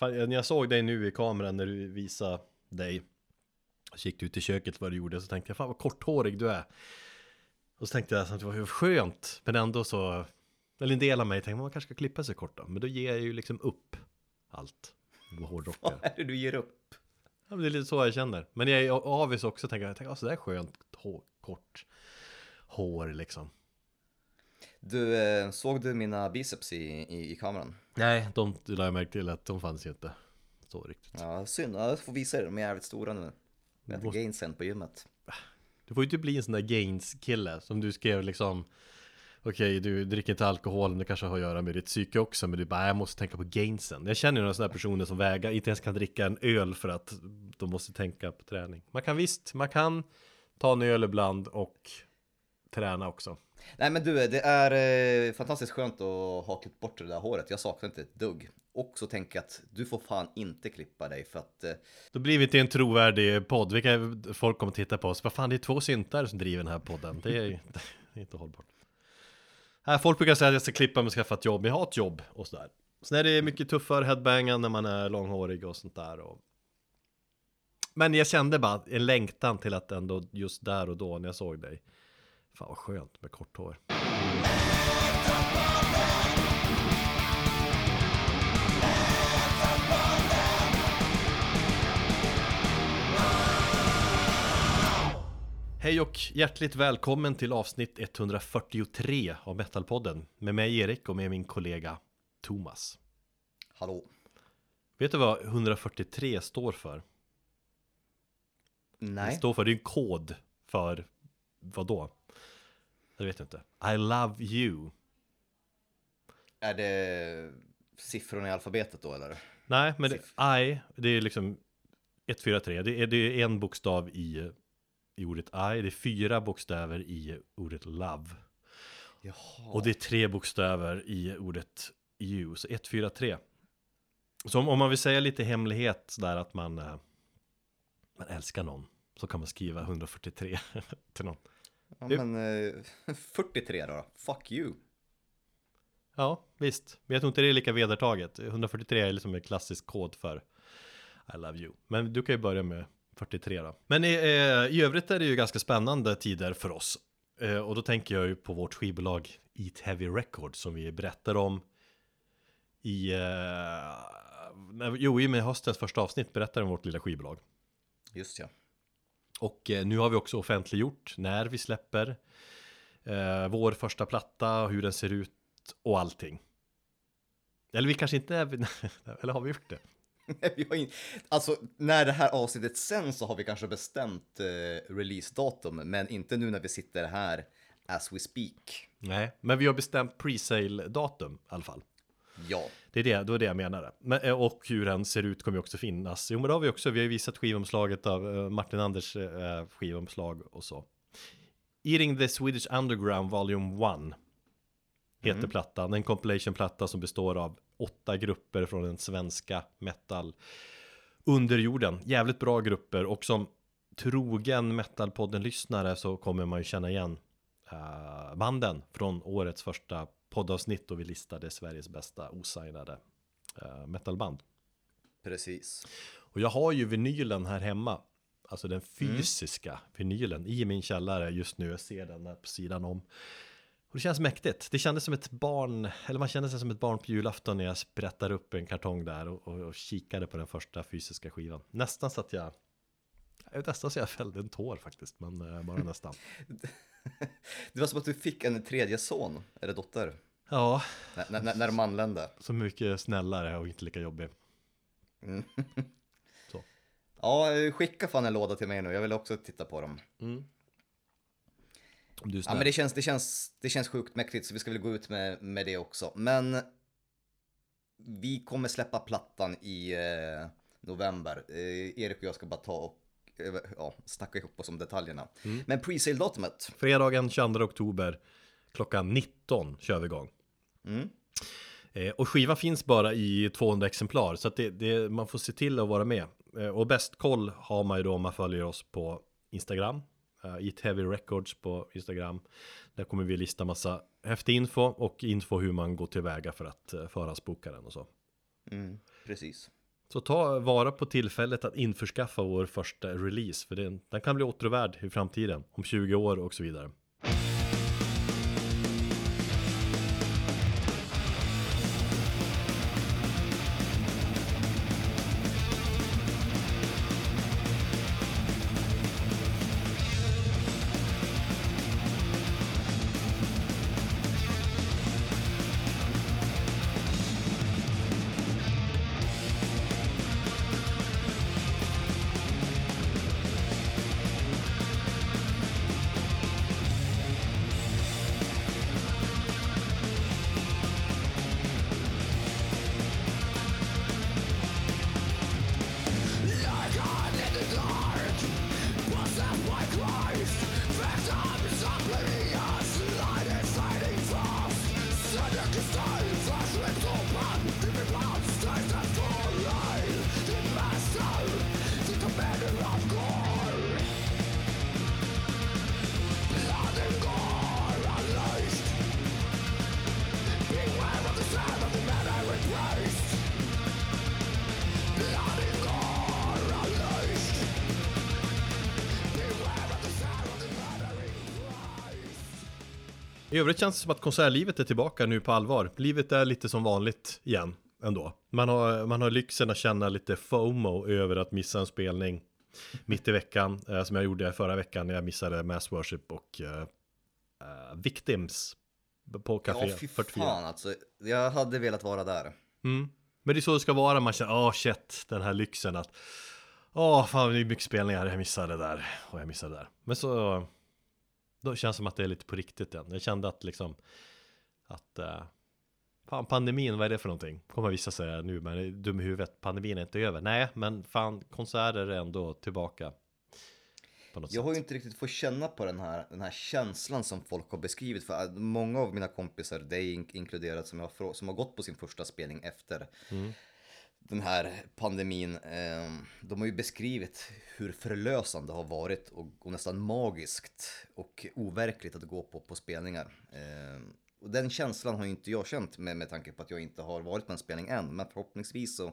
Fan, när jag såg dig nu i kameran när du visade dig Så gick du ut i köket vad du gjorde så tänkte jag fan vad korthårig du är Och så tänkte jag att det var skönt Men ändå så Eller en del av mig tänkte man kanske ska klippa sig kort då Men då ger jag ju liksom upp allt hårdrockare Vad är det du ger upp? Ja, men det är lite så jag känner. Men jag är avis också, tänker jag, tänker, alltså det är skönt, hår, kort hår liksom. Du, eh, såg du mina biceps i, i, i kameran? Nej, de la jag märke till att de fanns ju inte så riktigt. Ja, synd. Ja, Jag får visa er, de är jävligt stora nu. Jag äter Måste- gainsen på gymmet. Du får ju inte bli en sån där gains-kille som du skrev liksom Okej, du dricker inte alkohol, men det kanske har att göra med ditt psyke också Men du bara, jag måste tänka på gainsen Jag känner ju några sådana här personer som vägar, inte ens kan dricka en öl för att de måste tänka på träning Man kan visst, man kan ta en öl ibland och träna också Nej men du, det är eh, fantastiskt skönt att ha klippt bort det där håret. Jag saknar inte ett dugg. Och så tänker jag att du får fan inte klippa dig för att eh, Då blir vi inte en trovärdig podd. Vilka folk kommer titta på oss. Vad fan, det är två syntar som driver den här podden. Det är, det är inte hållbart. Här, folk brukar säga att jag ska klippa mig och skaffa ett jobb. Jag har ett jobb och sådär. Sen är det mycket tuffare headbangan när man är långhårig och sånt där. Och... Men jag kände bara en längtan till att ändå just där och då när jag såg dig. Fan vad skönt med kort hår. Hej och hjärtligt välkommen till avsnitt 143 av Metalpodden med mig Erik och med min kollega Thomas. hallå. Vet du vad 143 står för? Det Nej. står för, det är en kod för vad då? Jag vet inte. I love you. Är det siffrorna i alfabetet då eller? Nej, men det, I, det är liksom 143. Det är, det är en bokstav i, i ordet I. Det är fyra bokstäver i ordet love. Jaha. Och det är tre bokstäver i ordet you, så 143. Så om, om man vill säga lite hemlighet sådär att man, eh, man älskar någon så kan man skriva 143 till någon. Ja, men eh, 43 då? Fuck you. Ja, visst. Men jag tror inte det är lika vedertaget. 143 är liksom en klassisk kod för I love you. Men du kan ju börja med 43 då. Men i, eh, i övrigt är det ju ganska spännande tider för oss. Eh, och då tänker jag ju på vårt skivbolag Eat Heavy Records som vi berättar om i, eh, jo, i och med höstens första avsnitt berättar om vårt lilla skivbolag. Just ja. Och eh, nu har vi också offentliggjort när vi släpper eh, vår första platta, hur den ser ut och allting. Eller vi kanske inte är, eller har vi gjort det? Vi har in... Alltså, när det här avsnittet sen så har vi kanske bestämt eh, releasedatum, men inte nu när vi sitter här as we speak. Nej, men vi har bestämt pre-sale-datum i alla fall. Ja, Det är det, då är det jag menar. Men, eh, och hur den ser ut kommer ju också finnas. Jo, men det har vi också. Vi har ju visat skivomslaget av eh, Martin Anders eh, skivomslag och så. Eating the Swedish Underground Volume 1 heter plattan. En compilation-platta som består av åtta grupper från den svenska metal underjorden. Jävligt bra grupper och som trogen metalpodden-lyssnare så kommer man ju känna igen eh, banden från årets första poddavsnitt då vi listade Sveriges bästa osignade eh, metalband. precis. Och jag har ju vinylen här hemma. Alltså den fysiska vinylen i min källare just nu. Jag ser den här på sidan om. Och det känns mäktigt. Det kändes som ett barn, eller man kände sig som ett barn på julafton när jag sprättade upp en kartong där och, och, och kikade på den första fysiska skivan. Nästan så att jag, nästan så jag fällde en tår faktiskt, men eh, bara nästan. Det var som att du fick en tredje son, eller dotter, Ja, när, när, de anlände. så mycket snällare och inte lika jobbig. Mm. Så. Ja, skicka fan en låda till mig nu, jag vill också titta på dem. Om du är Ja, snäll. men det känns, det känns, det känns sjukt mäktigt, så vi ska väl gå ut med, med det också. Men vi kommer släppa plattan i eh, november. Eh, Erik och jag ska bara ta och ja, snacka ihop oss om detaljerna. Men pre-sale-datumet, Fredagen 22 oktober klockan 19 kör vi igång. Eh, och skivan finns bara i 200 exemplar så att det, det, man får se till att vara med. Eh, och bäst koll har man ju då om man följer oss på Instagram. Uh, Eat Heavy Records på Instagram. Där kommer vi lista massa häftig info och info hur man går tillväga för att uh, förhandsboka den och så. mm, precis. Så ta vara på tillfället att införskaffa vår första release, för den, den kan bli åtråvärd i framtiden, om 20 år och så vidare. I övrigt känns det som att konsertlivet är tillbaka nu på allvar. Livet är lite som vanligt igen ändå. Man har, man har lyxen att känna lite FOMO över att missa en spelning mitt i veckan, eh, som jag gjorde förra veckan när jag missade Mass Worship och eh, eh Victims på Café ja, fy 44. fan alltså. Jag hade velat vara där. Mm. Men det är så det ska vara, man känner, åh oh, shit, den här lyxen att Åh, oh, fan det är mycket spelningar, jag missade det där och jag missade det där. Men så då känns det som att det är lite på riktigt igen. Jag kände att liksom att uh, fan pandemin, vad är det för någonting? Kommer vissa säga nu, men dum i huvudet, pandemin är inte över. Nej, men fan konserter är ändå tillbaka. jag sätt. har ju inte riktigt fått känna på den här, den här känslan som folk har beskrivit. För många av mina kompisar, dig inkluderat, som, jag, som har gått på sin första spelning efter mm den här pandemin, ehm, de har ju beskrivit hur förlösande det har varit och, nästan magiskt och overkligt att gå på, på spelningar. Ehm, och den känslan har ju inte jag känt med, med tanke på att jag inte har varit på en spelning än, men förhoppningsvis så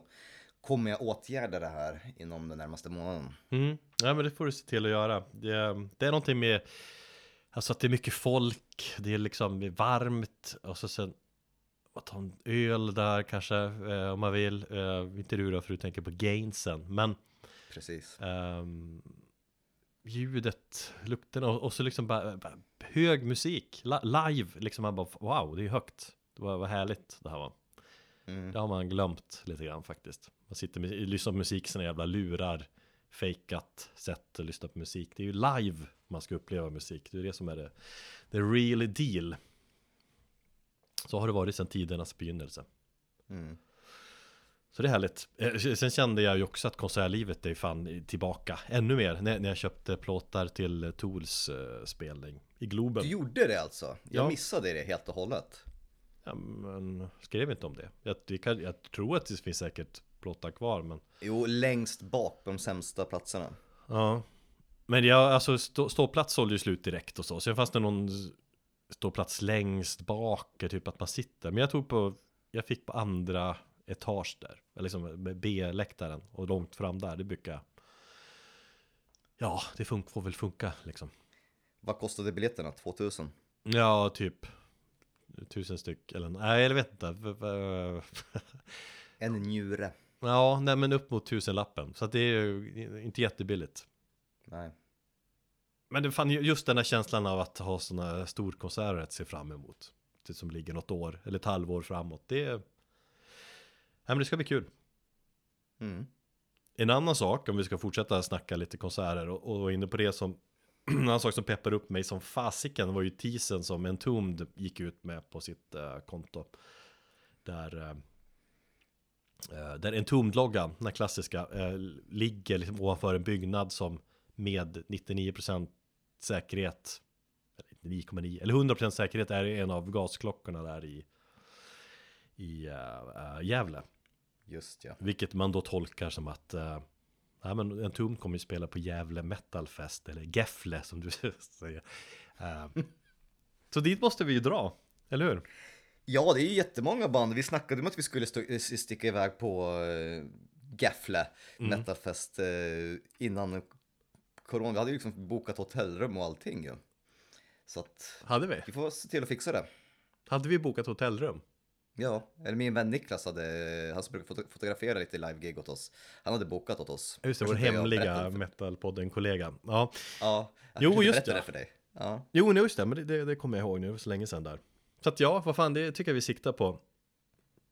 kommer jag åtgärda det här inom den närmaste månaden. Mm. Ja men det får du se till att göra. Det, det är någonting med, alltså att det är mycket folk, det är liksom varmt och så sen ta en öl där kanske eh, om man vill. Eh, inte du då för du tänker på gainsen. Men Precis. Eh, ljudet, lukten och, och så liksom bara, bara, hög musik. live, liksom man bara wow, det är högt. Det var, var härligt det här var. Mm. Det har man glömt lite grann faktiskt. Man sitter med, lyssnar på musik, sina jävla lurar, fejkat sätt att lyssna på musik. Det är ju live man ska uppleva musik. Det är det som är det, the real deal. Så har det varit sedan tidernas begynnelse. Mm. Så det är härligt. Eh, sen kände jag ju också att konsertlivet är fan tillbaka ännu mer när, jag köpte plåtar till Tools eh, spelning i Globen. Du gjorde det alltså? Jag ja. missade det helt och hållet. Ja, men skrev inte om det. Jag, kan, jag tror att det finns säkert plåtar kvar men Jo, längst bak på de sämsta platserna Ja Men jag, alltså stå, ståplats sålde ju slut direkt och så Sen fanns det någon ståplats längst bak, typ att man sitter. Men jag tog på, jag fick på andra etage där, liksom B-läktaren och långt fram där, det brukar Ja, det fun- får väl funka liksom. Vad kostade biljetterna? 2000? Ja, typ tusen styck eller nej, jag vet inte. en njure. Ja, nej men upp mot tusenlappen. Så att det är ju inte jättebilligt. Nej. Men det fann just den här känslan av att ha sådana storkonserter att se fram emot. Det som ligger något år eller ett halvår framåt. Det, ja, men det ska bli kul. Mm. En annan sak, om vi ska fortsätta snacka lite konserter och, och inne på det som en annan sak som peppar upp mig som fasiken var ju teasern som Entombed gick ut med på sitt uh, konto. Där, uh, där Entombed-loggan, den klassiska, uh, ligger liksom ovanför en byggnad som med 99% säkerhet 9,9 eller 100% säkerhet är en av gasklockorna där i i uh, Gävle. Just ja. Vilket man då tolkar som att uh, ja, men en tum kommer ju spela på Gävle Metalfest eller Gefle som du säger. Uh, så dit måste vi ju dra, eller hur? Ja, det är ju jättemånga band. Vi snackade om att vi skulle sticka iväg på Gaffle metalfest eh, innan corona. Vi hade ju liksom bokat hotellrum och allting ju. Så att Hade vi? vi får se till att fixa det. Hade vi bokat hotellrum? Ja, eller min vän Niklas hade, han som brukar foto- fotografera lite live-gig åt oss. Han hade bokat åt oss. Just det, vår hemliga metalpodden-kollega. Ja, Ja, jag Jo, just det. det för dig. Ja. jo, just det, men det, det, kommer jag ihåg nu, så länge sedan där. Så att ja, vad fan, det tycker jag vi siktar på.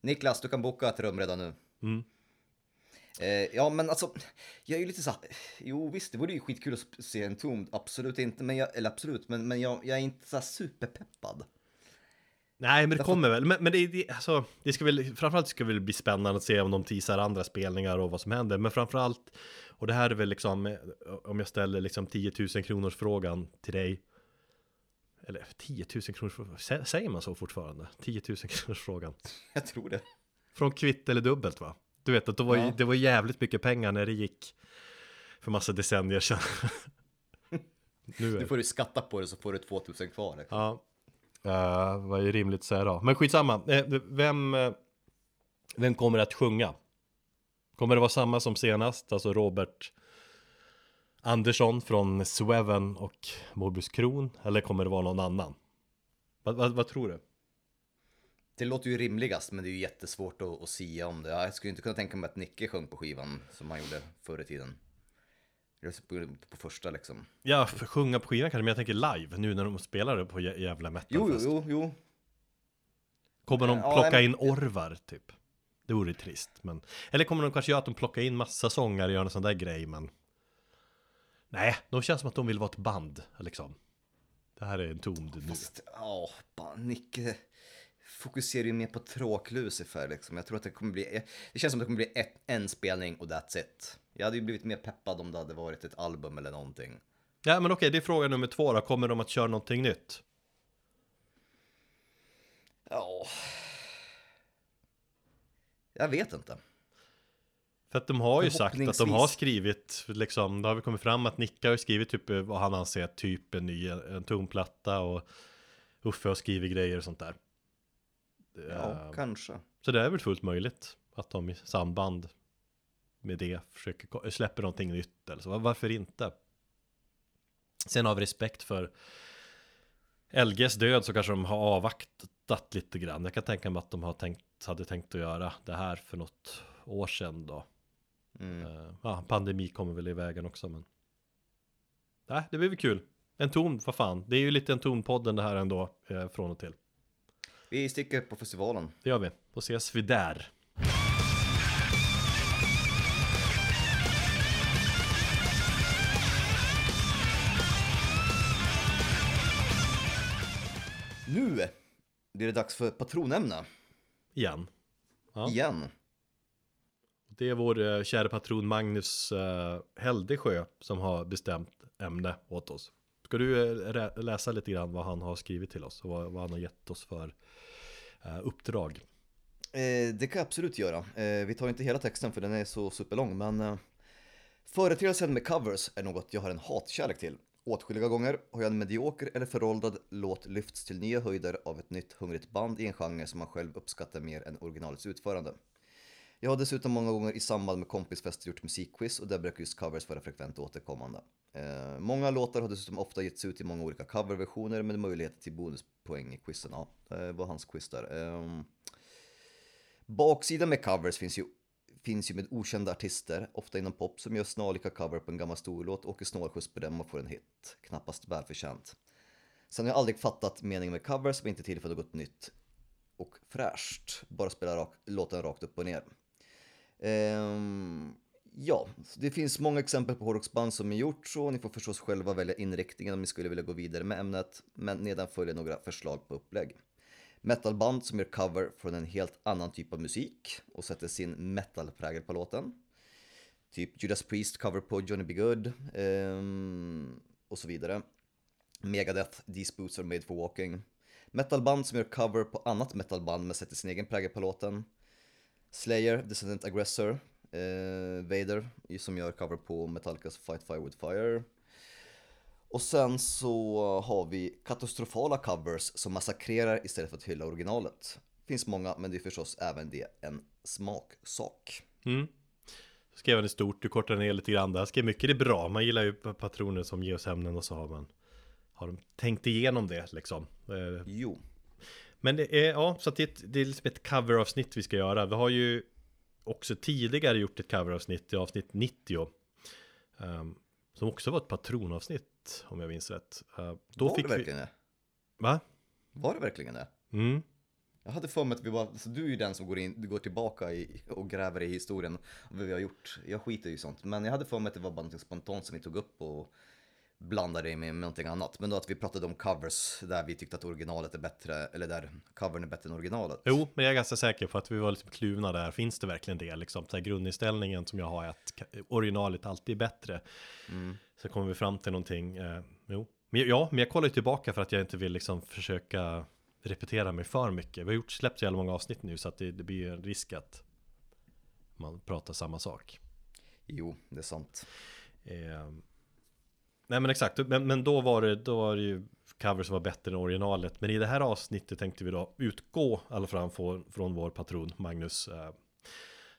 Niklas, du kan boka ett rum redan nu. Mm. Eh, ja, men alltså, jag är ju lite så här, jo visst, det vore ju skitkul att se en tom, absolut inte, men jag, eller absolut, men, men jag, jag är inte så superpeppad. Nej, men det Därför- kommer väl. Men, men det, det, alltså, det ska väl, framförallt ska det väl bli spännande att se om de teasar andra spelningar och vad som händer. Men framförallt, och det här är väl liksom, eh, om jag ställer liksom 10 000 kronors frågan till dig. Eller 10 000 kronors frågan, säger man så fortfarande? 10 000 kronors frågan. Jag tror det. Från kvitt eller dubbelt va? Du vet att det var, ju- Ja. det var jävligt mycket pengar när det gick för massa decennier sedan. nu är Nu får du skatta på det så får du 2000 kvar. Liksom. Ja, uh, vad är rimligt att säga då? Men skitsamma, eh, vem, eh, vem kommer att sjunga? Kommer det vara samma som senast, alltså Robert Andersson från Sweven och Morbus Kron? Eller kommer det vara någon annan? Vad, vad, vad tror du? Det låter ju rimligast, men det är ju jättesvårt att, att sia om det. Jag skulle inte kunna tänka mig att Nicke sjöng på skivan som han gjorde förr i tiden. På, på första liksom. Ja, för sjunga på skivan kanske, men jag tänker live nu när de spelar det på jä- jävla Jo, jo, metalfest. jo, jo. Kommer de Ja, plocka men- in orvar typ? Det vore trist, men... Eller kommer de kanske göra att de plockar in massa sångare och gör en sån där grej, men... Nej, de känns som att de vill vara ett band, liksom. Det här är en tom nu. Fast, ja, bara Nicke fokuserar ju mer på tråklucifer liksom. Jag tror att det kommer bli, det känns som att det kommer bli ett, en spelning och that's it. Jag hade ju blivit mer peppad om det hade varit ett album eller någonting. Ja, men okej, det är fråga nummer två då. Kommer de att köra någonting nytt? Ja. Jag vet inte. För att de har ju sagt att de har skrivit, liksom, det har väl kommit fram att Nicka har ju skrivit typ eh, vad han anser typ en ny, en tonplatta och Uffe har skrivit grejer och sånt där. Ja, Eh, kanske. Så det är väl fullt möjligt att de i samband med det försöker, släpper någonting nytt eller så. Va- Varför inte? Sen av respekt för LGs död så kanske de har avvaktat lite grann. Jag kan tänka mig att de har tänkt, hade tänkt att göra det här för något år sedan då. Mm. Eh, Ja, pandemi kommer väl i vägen också men Nej, det blir väl kul En ton, vad fan Det är ju lite en tonpodden det här ändå eh, Från och till Vi sticker på festivalen. Det gör vi, då ses vi där Nu blir det dags för patronämne Igen Ja. igen. Det är vår eh, kära patron Magnus eh, Heldesjö Som har bestämt ämne åt oss Ska du eh, läsa lite grann vad han har skrivit till oss Och vad, vad han har gett oss för eh, uppdrag Eh, det kan jag absolut göra. Eh, vi tar inte hela texten för den är så superlång, men eh, företeelsen med covers är något jag har en hatkärlek till. Åtskilliga gånger har jag en medioker eller föråldrad låt lyfts till nya höjder av ett nytt hungrigt band i en genre som man själv uppskattar mer än originalets utförande. Jag har dessutom många gånger i samband med kompisfester gjort musikquiz och där brukar just covers vara frekvent återkommande. Eh, många låtar har dessutom ofta getts ut i många olika coverversioner med möjlighet till bonuspoäng i quizen. Ja, eh, det var hans quiz där. Eh, Baksidan med covers finns ju, finns ju med okända artister, ofta inom pop, som gör snarlika cover på en gammal storlåt, åker snålskjuts på dem och får en hit. Knappast välförtjänt. Sen har jag aldrig fattat meningen med covers som inte är till för något nytt och fräscht. Bara spela rak, låten rakt upp och ner. Ehm, ja, så det finns många exempel på hårdrocksband som är gjort så. Ni får förstås själva välja inriktningen om ni skulle vilja gå vidare med ämnet. Men nedan följer några förslag på upplägg. Metalband som gör cover från en helt annan typ av musik och sätter sin metalprägel på låten. Typ Judas Priest cover på Johnny B. Good ehm, och så vidare. Megadeth, These Boots Are Made For Walking. Metalband som gör cover på annat metalband men sätter sin egen prägel på låten. Slayer, Descendant Aggressor, eh, Vader som gör cover på Metallicas Fight Fire With Fire. Och sen så har vi katastrofala covers som massakrerar istället för att hylla originalet. Finns många, men det är förstås även det en smaksak. Mm. skrev han i stort, du kortar ner lite grann där. Skrev mycket, det är bra. Man gillar ju patroner som ger oss ämnen och så har man har de tänkt igenom det liksom. Eh, Jo. Men det är, ja, så det, det är liksom ett coveravsnitt vi ska göra. Vi har ju också tidigare gjort ett coveravsnitt i avsnitt 90. ehm, som också var ett patronavsnitt, om jag minns rätt. Uh, då var fick det vi... verkligen det? Va? Var det verkligen det? Mm. Jag hade för mig att vi var, så du är ju den som går in, du går tillbaka i, och gräver i historien vad vi har gjort. Jag skiter ju i sånt, men jag hade för mig att det var bara något spontant som vi tog upp och blandade det med, någonting annat. Men då att vi pratade om covers där vi tyckte att originalet är bättre, eller där covern är bättre än originalet. Jo, men jag är ganska säker på att vi var liksom kluvna där. Finns det verkligen det? Liksom, så här grundinställningen som jag har är att originalet alltid är bättre. Mm. Så kommer vi fram till någonting. Eh, jo, men ja, men jag kollar ju tillbaka för att jag inte vill liksom försöka repetera mig för mycket. Vi har gjort släppt så jävla många avsnitt nu så att det, det blir en risk att man pratar samma sak. Jo, det är sant. Eh, nej men exakt, men, men då, var det, då var det ju cover som var bättre än originalet. Men i det här avsnittet tänkte vi då utgå alla fall från, från vår patron Magnus eh,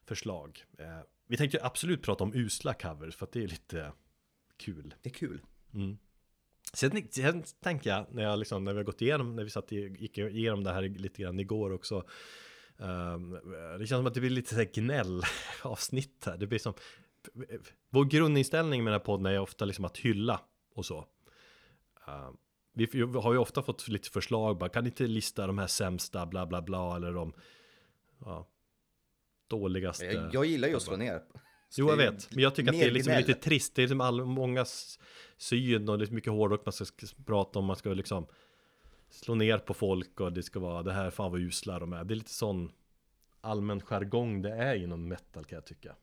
förslag. Eh, vi tänkte ju absolut prata om usla covers för att det är lite kul. Det är kul. Mm. Sen, sen tänker jag, när, jag liksom, när vi har gått igenom, när vi satt gick igenom det här lite grann igår också. ehm, det känns som att det blir lite så här gnäll avsnitt här. Det blir som, vår grundinställning med den här podden är ofta liksom att hylla och så. Ehm, vi har ju ofta fått lite förslag, bara kan ni inte lista de här sämsta, bla bla bla, eller de ja, dåligaste. Jag, jag gillar ju att slå ner. Så Jo, jag vet. Men jag tycker att det är liksom lite trist. Det är liksom all, mångas syn och det är mycket hårdrock man ska sk- prata om. Man ska liksom slå ner på folk och det ska vara det här fan vad usla de är. Det är lite sån allmän jargong det är inom metal kan jag tycka.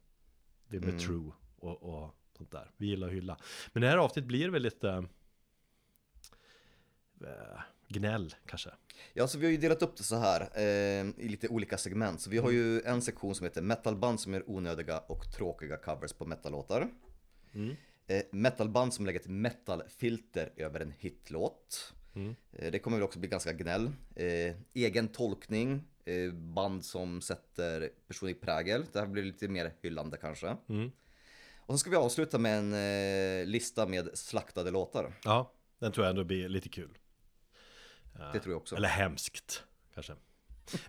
Det med Mm. true och, och sånt där. Vi gillar att hylla. Men det här avsnittet blir väl lite eh, gnäll kanske. Ja, så vi har ju delat upp det så här eh, i lite olika segment. Så vi har ju en sektion som heter metalband som gör onödiga och tråkiga covers på metallåtar. Mm. Eh, metalband som lägger ett metalfilter över en hitlåt. Mm. Eh, det kommer väl också bli ganska gnäll. Eh, egen tolkning, band som sätter personlig prägel. Det här blir lite mer hyllande kanske. Mm. Och så ska vi avsluta med en eh, lista med slaktade låtar. Ja, den tror jag ändå blir lite kul. Eh, Det tror jag också. Eller hemskt kanske.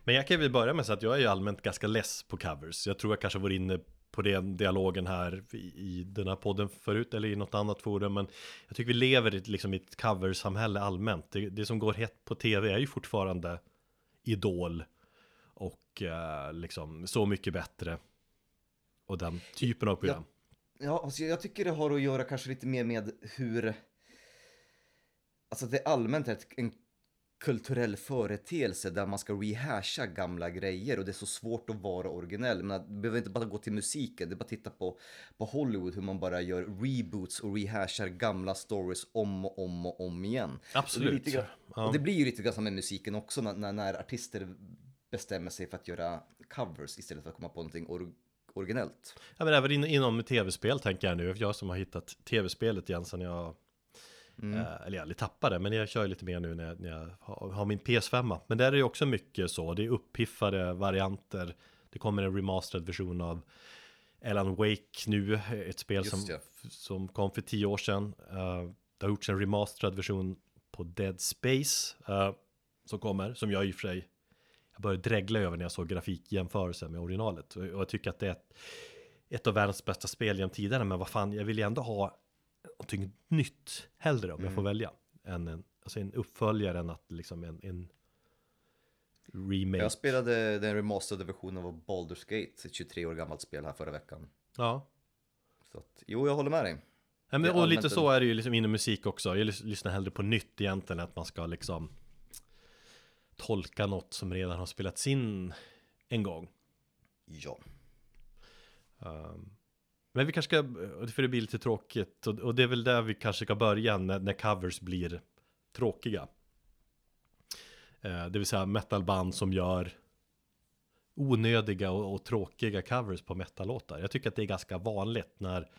Men jag kan väl börja med säga att jag är ju allmänt ganska less på covers. Jag tror jag kanske var inne på den dialogen här i, den här podden förut eller i något annat forum. Men jag tycker vi lever i, ett- liksom, i ett coversamhälle allmänt. Det, det som går hett på tv är ju fortfarande Idol och eh, liksom Så mycket bättre. Och den typen av program. Ja, alltså jag tycker det har att göra kanske lite mer med hur... Alltså det allmänt är ett, en kulturell företeelse där man ska rehasha gamla grejer och det är så svårt att vara originell. Men det behöver inte bara gå till musiken, det är bara att titta på, på Hollywood hur man bara gör reboots och rehashar gamla stories om och om och om igen. Och det, är Absolut. lite Ja. och det blir ju lite grann som med musiken också när, när, när artister bestämmer sig för att göra covers istället för att komma på någonting or, originellt. Ja men även in, inom tv-spel tänker jag nu. Jag som har hittat tv-spelet igen sen jag Mm. Eh, eller jag tappade, men jag kör lite mer nu när jag, när jag har, har min PS5. Men där är det också mycket så, det är uppiffade varianter. Det kommer en remastered version av Alan Wake nu, ett spel Just som, som kom för tio år sedan. Eh, det har gjorts en remastered version på Dead Space eh, som kommer, som jag i och för sig jag började dregla över när jag såg grafikjämförelsen med originalet. Och jag tycker att det är ett, ett av världens bästa spel genom tiderna, men vad fan, jag vill ju ändå ha någonting nytt hellre om jag får välja. Än en, alltså en uppföljare än att liksom en, en remake. Jag spelade den remasterade versionen av Baldur's Gate, ett 23 år gammalt spel här förra veckan. Ja. Så att, jo, jag håller med dig. Det men, och lite så är det ju liksom inom musik också. Jag lys- lyssnar hellre på nytt egentligen, att man ska liksom tolka något som redan har spelats in en gång. Ja. Um, men vi kanske ska, för det blir lite tråkigt, och, och det är väl där vi kanske ska börja när, när covers blir tråkiga. Eh, det vill säga metalband som gör onödiga och, och tråkiga covers på metallåtar. Jag tycker att det är ganska vanligt när,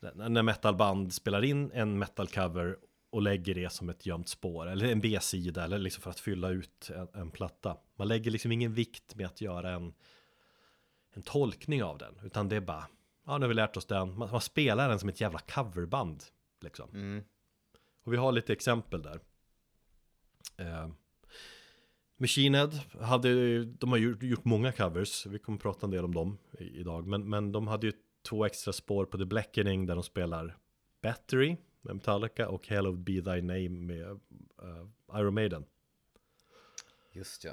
när när metalband spelar in en metalcover och lägger det som ett gömt spår eller en B-sida eller liksom för att fylla ut en, en platta. Man lägger liksom ingen vikt med att göra en en tolkning av den, utan det är bara Ja, nu har vi lärt oss den. Man, man spelar den som ett jävla coverband. Liksom. Mm. Och vi har lite exempel där. Eh, Machine Head hade, de har gjort, gjort många covers, vi kommer prata en del om dem idag. Men, men de hade ju två extra spår på The Blackening där de spelar Battery med Metallica och Hell of Be Thy Name med uh, Iron Maiden. Just ja.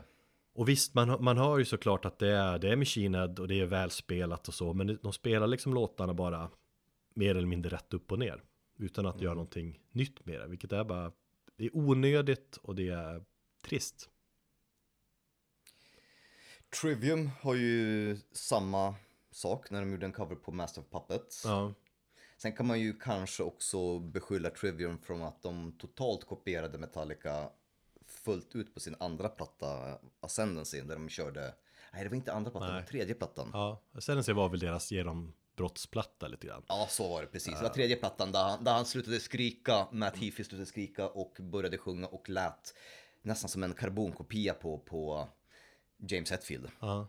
Och visst, man, man hör ju såklart att det är, det är Machine Head och det är välspelat och så, men de spelar liksom låtarna bara mer eller mindre rätt upp och ner. Utan att mm. göra någonting nytt med det, vilket är bara, det är onödigt och det är trist. Trivium har ju samma sak när de gjorde en cover på Master of Puppets. Ja. Sen kan man ju kanske också beskylla Trivium från att de totalt kopierade Metallica fullt ut på sin andra platta Ascendancy där de körde, nej det var inte andra plattan, det var tredje plattan. Ja, Ascendancy var väl deras genombrottsplatta lite grann. Ja, så var det precis. Det var tredje plattan där han, där han slutade skrika, Matt Heafy slutade skrika och började sjunga och lät nästan som en karbonkopia på, på James Hetfield. Ja.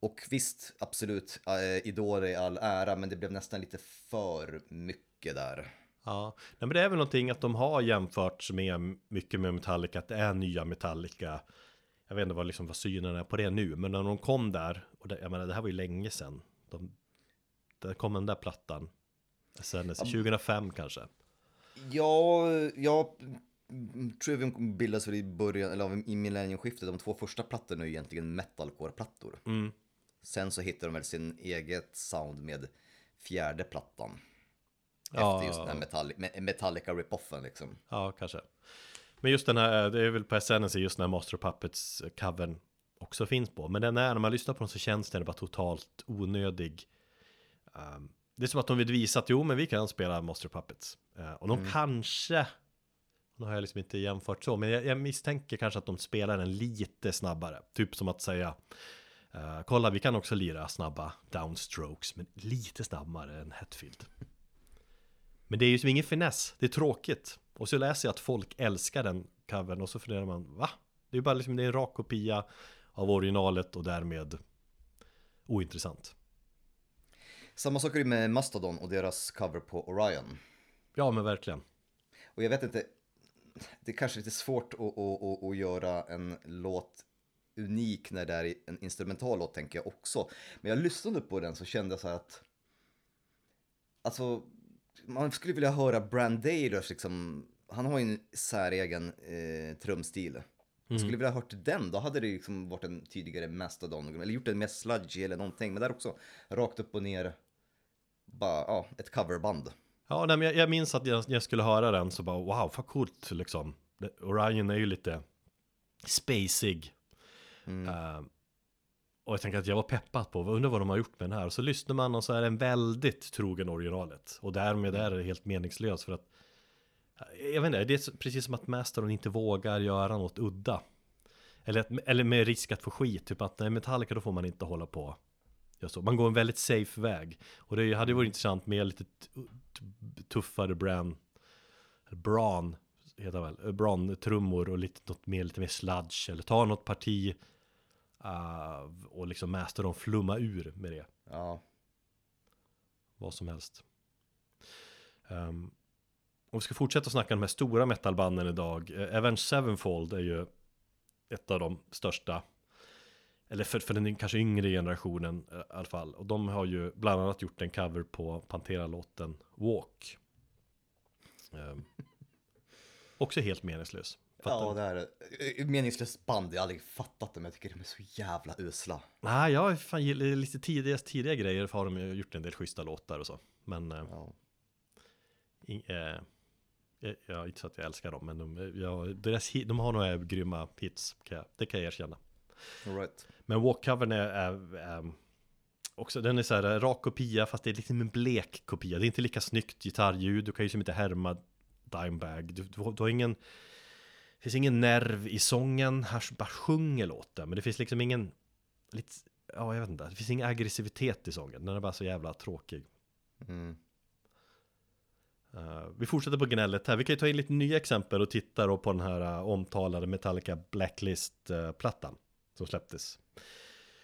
Och visst, absolut, äh, Idol är all ära, men det blev nästan lite för mycket där. Ja, Nej, men det är väl någonting att de har jämfört med mycket med Metallica, att det är nya Metallica. Jag vet inte vad, liksom, vad synen är på det nu, men när de kom där, och det, jag menar det här var ju länge sedan, de, där kom den där plattan, sen, 2005 kanske. Ja, ja, Trivium bildas väl i början, eller i millenniumskiftet, de två första plattorna är ju egentligen metalcore-plattor. Mm. Sen så hittar de väl sin eget sound med fjärde plattan. Ja. Efter just den här Metallica, Metallica rip-offen liksom. Ja, kanske. Men just den här, det är väl på Ascendancy just den här Master of Puppets covern också finns på. Men den är, när man lyssnar på den så känns den bara totalt onödig. Um, det är som att de vill visa att jo, men vi kan spela Master of Puppets. Uh, och de mm. kanske, nu har jag liksom inte jämfört så, men jag, jag, misstänker kanske att de spelar den lite snabbare. Typ som att säga, uh, kolla vi kan också lira snabba downstrokes, men lite snabbare än Hetfield. Men det är ju som ingen finess, det är tråkigt. Och så läser jag att folk älskar den covern och så funderar man, va? Det är ju bara liksom, det är en rak kopia av originalet och därmed ointressant. Samma sak är det med Mastodon och deras cover på Orion. Ja, men verkligen. Och jag vet inte, det är kanske lite svårt att, att, att, att göra en låt unik när det är en instrumental låt tänker jag också. Men jag lyssnade på den så kände jag så här att, alltså man skulle vilja höra Brand Dailers liksom, han har ju en säregen eh, trumstil. Mm. Skulle vilja ha hört den, då hade det liksom varit en tidigare Mastodon, eller gjort den mer sludgy eller någonting, men där också rakt upp och ner, bara, ja, ett coverband. Ja, nej, men jag, jag minns att jag, jag, skulle höra den så bara, wow, vad coolt liksom. Orion är ju lite spacig. Mm. Uh, och jag tänker att jag var peppad på, undrar vad de har gjort med den här. Och så lyssnar man och så är den väldigt trogen originalet. Och därmed är det helt meningslöst för att jag vet inte, det är precis som att Mastodon inte vågar göra något udda. Eller, eller med risk att få skit, typ att nej, Metallica då får man inte hålla på. Så. Man går en väldigt safe väg. Och det hade varit intressant med lite tuffare brand, Bran, heter väl, Bran trummor och lite, något mer, lite mer sludge. Eller ta något parti Uh, och liksom Mastodon flumma ur med det. Ja. Vad som helst. Um, om vi ska fortsätta snacka om de här stora metalbanden idag. Uh, Avenged Sevenfold är ju ett av de största. Eller för, för den kanske yngre generationen uh, i alla fall. Och de har ju bland annat gjort en cover på Pantera-låten Walk. Um, också helt meningslös. Fattar ja, det är eh, meningslöst band. Jag har aldrig fattat det, men jag tycker de är så jävla usla. Nej, jag fan gillar lite tidiga, tidiga grejer, för har de gjort en del schyssta låtar och så. Men... Eh, ja. In, eh, jag, jag, inte så att jag älskar dem, men de, jag, deras, de har några grymma hits, kan jag, det kan jag erkänna. All right. Men walkcovern är, är, är också, den är så här rak kopia, fast det är lite en blek kopia. Det är inte lika snyggt gitarrljud, du kan ju som inte härma Dimebag. Du, du, du har ingen det finns ingen nerv i sången, här bara sjunger låten, men det finns liksom ingen, lite, ja jag vet inte, det finns ingen aggressivitet i sången, den är bara så jävla tråkig. Mm. Uh, vi fortsätter på gnället här, vi kan ju ta in lite nya exempel och titta då på den här uh, omtalade Metallica Blacklist-plattan som släpptes.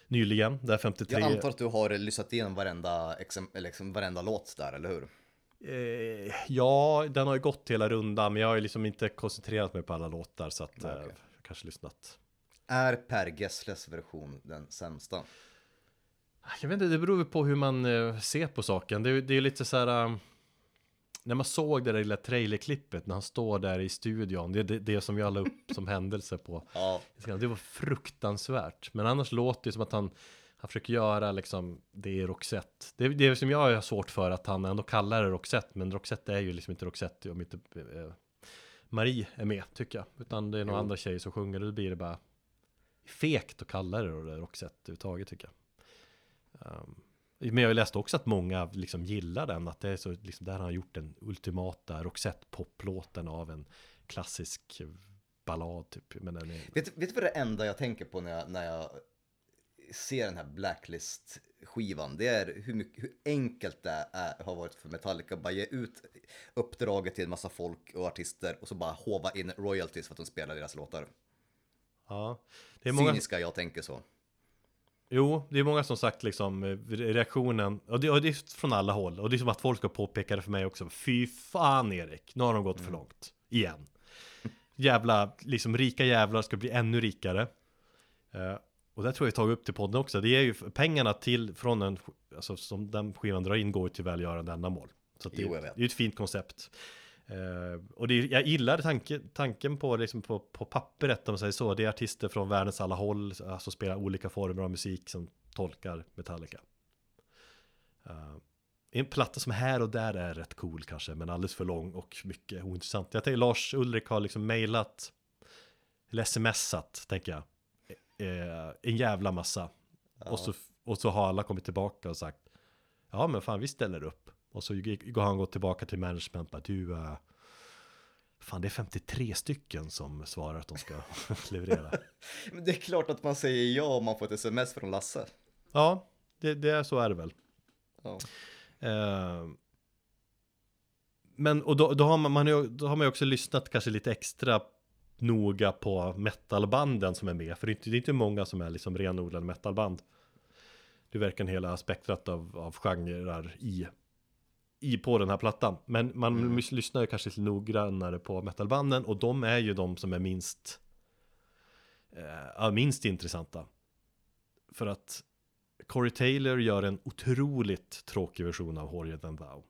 nyligen, där 53. Jag antar att du har lyssnat igenom varenda, liksom varenda låt där, eller hur? Eh, ja, den har ju gått hela rundan, men jag har ju liksom inte koncentrerat mig på alla låtar så att eh, Okej. kanske lyssnat. Är Per Gessles version den sämsta? Jag vet inte, det beror på hur man eh, ser på saken. Det det är ju lite så här. eh, när man såg det där lilla trailerklippet när han står där i studion, det är det, det som vi alla upp som händelse på. Ja, Det var fruktansvärt. Men annars låter det som att han, han försöker göra liksom det i Roxette. Det är det som jag har svårt för att han ändå kallar det Roxette. Men Roxette är ju liksom inte Roxette om inte eh, Marie är med tycker jag. Utan det är några Jo. andra tjejer som sjunger och då blir det bara fegt att kalla det Roxette överhuvudtaget tycker jag. Um, men jag läste också att många liksom gillar den, att det är så, liksom, där har han gjort den ultimata Roxette-poplåten av en klassisk ballad typ. Men den är, vet, vet du vad det enda jag tänker på när jag, när jag ser den här Blacklist-skivan? Det är hur, mycket, hur enkelt det är, har varit för Metallica att bara ge ut uppdraget till en massa folk och artister och så bara hova in royalties för att de spelar deras låtar. ja, det är många, Cyniska jag tänker så. Jo, det är många som sagt liksom eh, reaktionen, och det, och det är från alla håll, och det är som att folk ska påpeka det för mig också. Fy fan Erik, nu har de gått för långt. Igen. Jävla, liksom rika jävlar ska bli ännu rikare. Eh, och det tror jag vi tagit upp till podden också. Det är ju pengarna till, från en, alltså som den skivan drar in går till välgörande ändamål. Så det, Jo, det är ju ett fint koncept. Eh, och det, jag gillar tanke, tanken på, liksom på, på pappret om man säger så. Det är artister från världens alla håll, alltså spelar olika former av musik som tolkar Metallica. Eh, en platta som här och där är rätt cool kanske, men alldeles för lång och mycket ointressant. Jag tänker Lars Ulrik har liksom mejlat, eller smsat, tänker jag, eh, en jävla massa. Och, så, och så har alla kommit tillbaka och sagt, ja men fan vi ställer upp. Och så går han gått tillbaka till management, bara du, eh, fan det är 53 stycken som svarar att de ska leverera. Men det är klart att man säger ja om man får ett sms från Lasse. Ja, det, det är så är det väl. Ja. Eh, men och då, då, har man, man, har då har man ju också lyssnat kanske lite extra noga på metalbanden som är med. För det är inte, det är inte många som är liksom renodlade metalband. Det verkar en hela spektrat av, av genrer i, i på den här plattan. Men man Mm. lys- lyssnar ju kanske lite noggrannare på metalbanden och de är ju de som är minst eh, minst intressanta. För att Corey Taylor gör en otroligt tråkig version av Horier than Thou.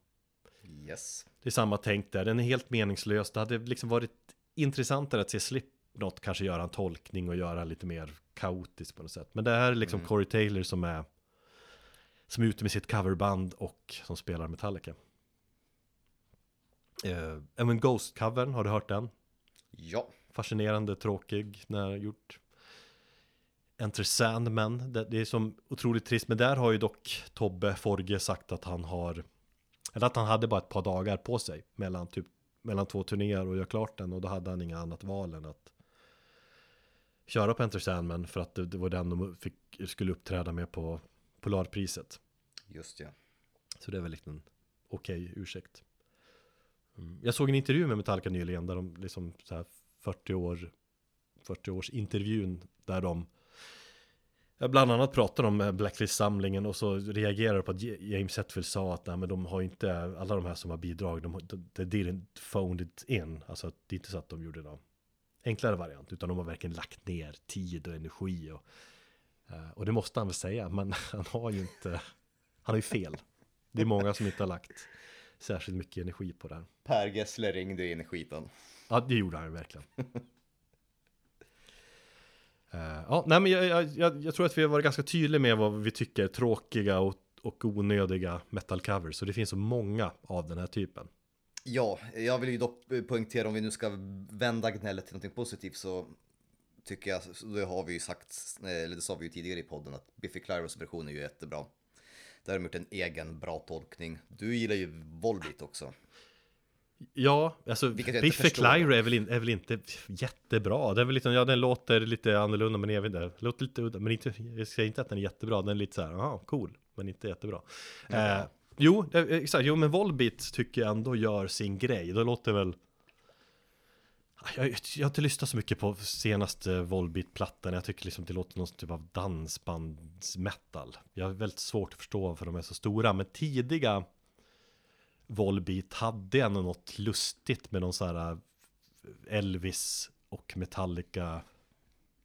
Yes. Det är samma tänk där, den är helt meningslös. Det hade liksom varit intressantare att se Slipknot kanske göra en tolkning och göra lite mer kaotiskt på något sätt. Men det här är liksom Mm. Corey Taylor som är som är ute med sitt coverband och som spelar Metallica. Eh, även Ghost-covern, har du hört den? Ja. fascinerande, tråkig när gjort. Enter Sandman, det, det är som otroligt trist, men där har ju dock Tobbe Forge sagt att han har, eller att han hade bara ett par dagar på sig mellan, typ, mellan två turnéer och göra klart den och då hade han inga annat val än att köra på Enter Sandman för att det, det var den de fick, skulle uppträda med på Polarpriset. Just ja. Så det är väl en okej ursäkt. Mm. Jag såg en intervju med Metallica nyligen där de liksom så här 40 år 40 års intervjun där de ja, bland annat pratar om eh, Blacklist-samlingen och så reagerar på att James Hetfield sa att nej, men de har inte, alla de här som har bidrag, de, de, didn't phoned it in. Alltså det är inte så att de gjorde någon enklare variant, utan de har verkligen lagt ner tid och energi och, eh, och det måste han väl säga, men han har ju inte, han har ju fel. Det är många som inte har lagt särskilt mycket energi på det här. Per Gessle ringde in i skiten. Ja, det gjorde han verkligen. Eh, ja, nej men jag, jag, jag, jag tror att vi har varit ganska tydliga med vad vi tycker är tråkiga och, och onödiga metal covers. Så det finns så många av den här typen. Ja, jag vill ju dock poängtera om vi nu ska vända gnället till något positivt så tycker jag, det har vi ju sagt, eh, eller det sa vi ju tidigare i podden att Biffy Clyros version är ju jättebra. Där har de gjort en egen bra tolkning. Du gillar ju Volbeat också. Ja, alltså förstår. Clyro är väl, in, är väl inte jättebra. Det är väl lite, ja den låter lite annorlunda men vet inte. Låter lite udda, men inte, jag säger inte att den är jättebra. Den är lite så här, ja cool, men inte jättebra. Eh, jo, det- exakt, jo men Volbeat tycker jag ändå gör sin grej. Det låter väl Jag, jag har inte lyssnat så mycket på senaste Volbeat-plattan. Jag tycker liksom det låter någon typ av dansbandsmetal. Jag har väldigt svårt att förstå varför de är så stora. Men tidiga Volbeat hade ändå något lustigt med någon så här äh, Elvis och Metallica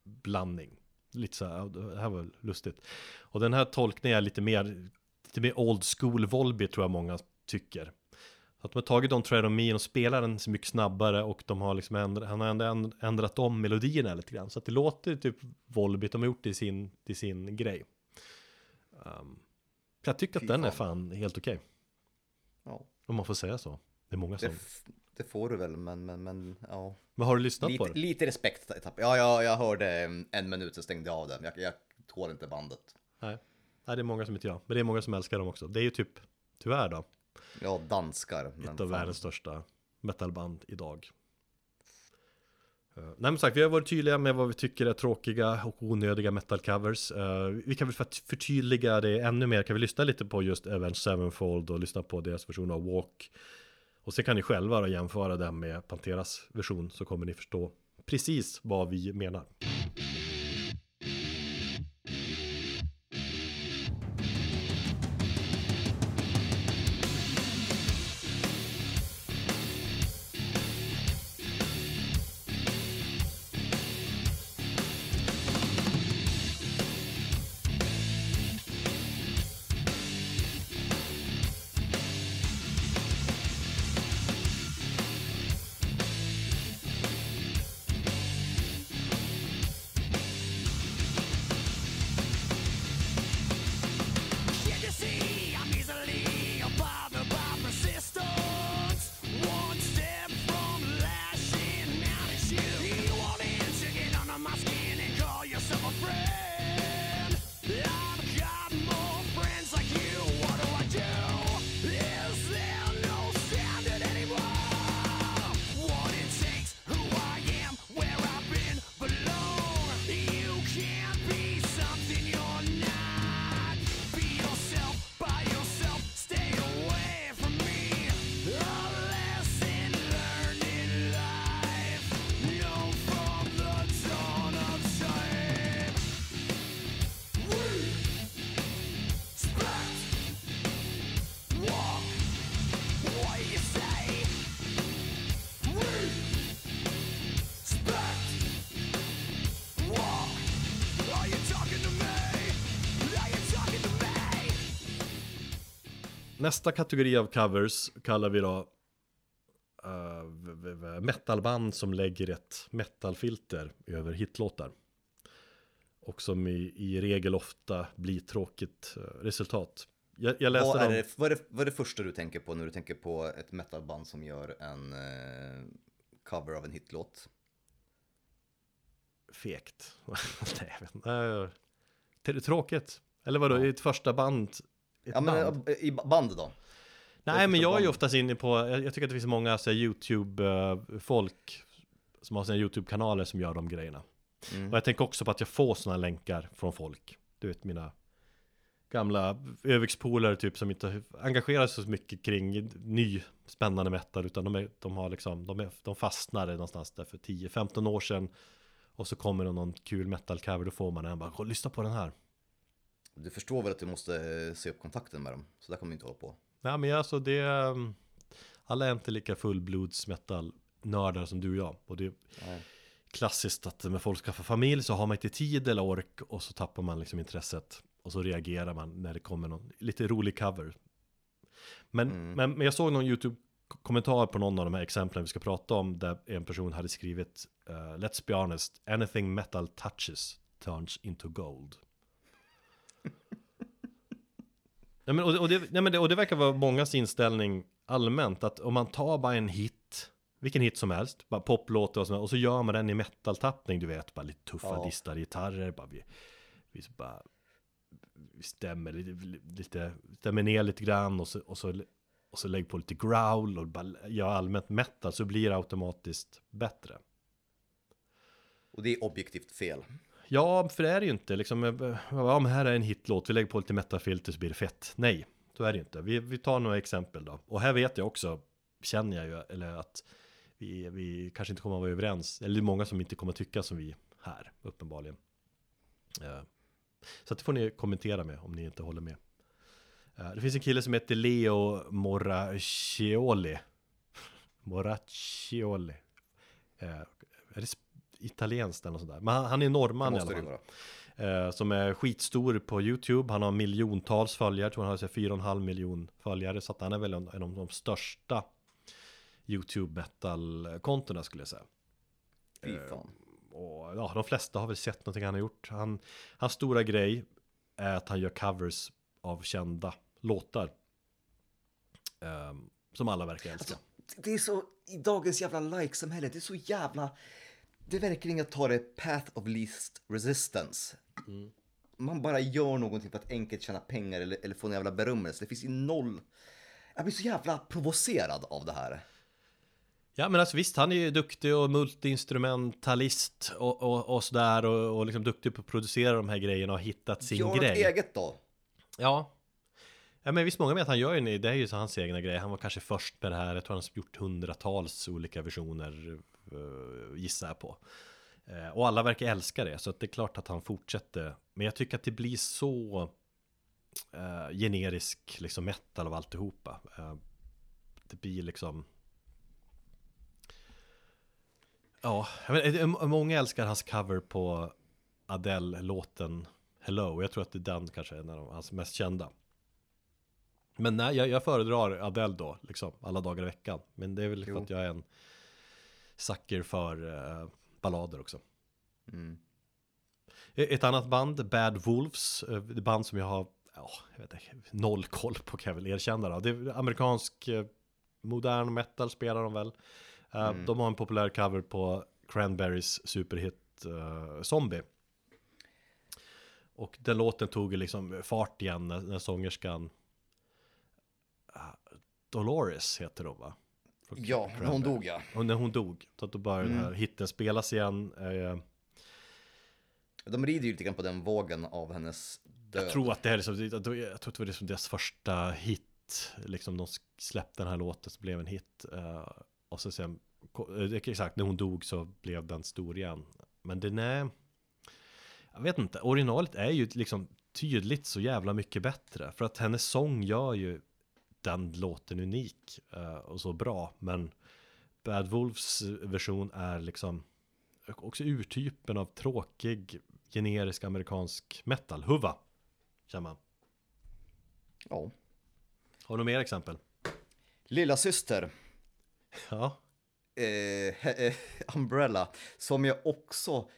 blandning. Lite så här, det här var lustigt. Och den här tolkningen är lite mer, lite mer old school Volbeat tror jag många tycker. Att de har tagit de Tread on Me och spelar den så mycket snabbare och de har liksom ändrat, han har ändå ändrat om melodierna lite grann. Så att det låter typ Volbeat, de har gjort det i sin, till sin grej. Um, jag tycker att den är fan helt okej. Okay. Ja. Om man får säga så. Det är många som... Det, det får du väl, men, men, men ja. Men har du lyssnat lite, på det? Lite respekt. Ja, ja, jag hörde en minut och stängde av den. Jag, jag tål inte bandet. Nej. Nej, det är många som inte jag. Men det är många som älskar dem också. Det är ju typ, tyvärr då. Ja, danskar. Ett av fan. världens största metalband idag. Eh, nej men sagt, vi har varit tydliga med vad vi tycker är tråkiga och onödiga metal-covers. Uh, eh, vi kan väl för att förtydliga det ännu mer, kan vi lyssna lite på just Avenged Sevenfold och lyssna på deras version av Walk. Och sen kan ni själva då jämföra den med Panteras version så kommer ni förstå precis vad vi menar. Nästa kategori av covers kallar vi då uh, metalband som lägger ett metalfilter över hitlåtar. Och som i, i regel ofta blir tråkigt uh, resultat. Jag, jag läste vad, är det, vad, är det, vad är det första du tänker på när du tänker på ett metalband som gör en uh, cover av en hitlåt? Fekt. Nej, jag vet inte. Tråkigt. Eller vadå, ja. i ett första band ja, men i band då? Nej, men jag är ju oftast inne på, jag, tycker att det finns många YouTube-folk som har sina YouTube-kanaler som gör de grejerna. Mm. Och jag tänker också på att jag får sådana länkar från folk. Du vet mina gamla övikspolare typ som inte engagerar sig så mycket kring ny spännande metal utan de, är, de har liksom, de, är, de fastnade någonstans där för 10-15 år sedan och så kommer det någon kul metal cover då får man en bara, lyssna på den här du förstår väl att du måste eh, se upp kontakten med dem? Så där kommer du inte hålla på. Nej men alltså det mm, Alla är inte lika fullblods metal nördar som du och jag Och det är Nej. klassiskt att när folk skaffar familj så har man inte tid eller ork Och så tappar man liksom intresset Och så reagerar man när det kommer någon lite rolig cover Men, mm. men, men jag såg någon YouTube kommentar på någon av de här exemplen vi ska prata om där en person hade skrivit uh, Let's be honest, anything metal touches turns into gold Nej, men, och, och, det, nej, men det, och det verkar vara mångas inställning allmänt att om man tar bara en hit vilken hit som helst, bara poplåt och, och så gör man den i metal-tappning, du vet, bara lite tuffa ja. distade gitarrer, bara vi, vi bara vi stämmer lite, stämmer ner lite grann och så, och så, och så lägg på lite growl och bara gör allmänt metal så blir det automatiskt bättre. Och det är objektivt fel. Ja, för det är det ju inte liksom, eh, eh, ja men här är en hitlåt, vi lägger på lite metafilter så blir det fett. Nej, så är det ju inte. Vi, vi tar några exempel då. Och här vet jag också, känner jag ju, eller att vi, vi kanske inte kommer att vara överens. Eller det är många som inte kommer att tycka som vi här, uppenbarligen. Eh, så det får ni kommentera med om ni inte håller med. Det finns en kille som heter Leo Moraccioli. Moraccioli. Är det italienskt eller något sånt där? Men han, han är norrman i alla fall. Eh, som är skitstor på YouTube. Han har miljontals följare. Jag tror han har 4,5 miljon följare. Så att han är väl en, en av de största YouTube metal-kontona skulle jag säga. Fy fan. Och ja, de flesta har väl sett någonting han har gjort. Han, hans stora grej är att han gör covers av kända låtar. Um, som alla verkar älska. Alltså, det är så, i dagens jävla like-samhälle, det är så jävla... Det verkar inga ta det path of least resistance. Mm. Man bara gör någonting för att enkelt tjäna pengar eller, eller få en jävla berömmelse. Det finns ju noll... Jag blir så jävla provocerad av det här. Ja men alltså visst, han är ju duktig och multiinstrumentalist och, och, och sådär och, och liksom duktig på att producera de här grejerna och hittat sin Gör grej. Gör eget då. Ja. Ja men visst många med att han gör ju det är ju så hans egna grej. Han var kanske först med det här. Jag tror han har gjort hundratals olika versioner uh, gissar jag på. Uh, och alla verkar älska det så att det är klart att han fortsätter. Men jag tycker att det blir så uh, generisk liksom metal av alltihopa. Uh, det blir liksom Ja, men, många älskar hans cover på Adele-låten Hello. Jag tror att det är den kanske är en av hans mest kända. Men nej, jag, jag föredrar Adele då, liksom alla dagar i veckan. Men det är väl för att jag är en sucker för uh, ballader också. Mm. E-, ett annat band, Bad Wolves, det band som jag har ja, jag vet inte, noll koll på kan jag väl erkänna då. Det är amerikansk uh, modern metal spelar de väl. Uh, mm. De har en populär cover på Cranberries superhit uh, Zombie. Och den låten tog liksom fart igen när, när sångerskan Dolores heter hon va? Från ja, när hon dog ja. Och när hon dog. Så att då började mm. den här hitten spelas igen. Uh, de rider ju lite grann på den vågen av hennes död. Jag tror att det här är liksom, jag tror att det var liksom deras första hit. Liksom de släppte den här låten så blev en hit. Uh, och så sen, eh, exakt, när hon dog så blev den stor igen. Men den är, jag vet inte, originalet är ju liksom tydligt så jävla mycket bättre. För att hennes sång gör ju den låten unik uh, och så bra. Men Bad Wolves version är liksom också urtypen av tråkig generisk amerikansk metal. Huva, känner man. Ja. Har du mer exempel? Lilla syster. Ja. Eh, eh, Umbrella, som jag också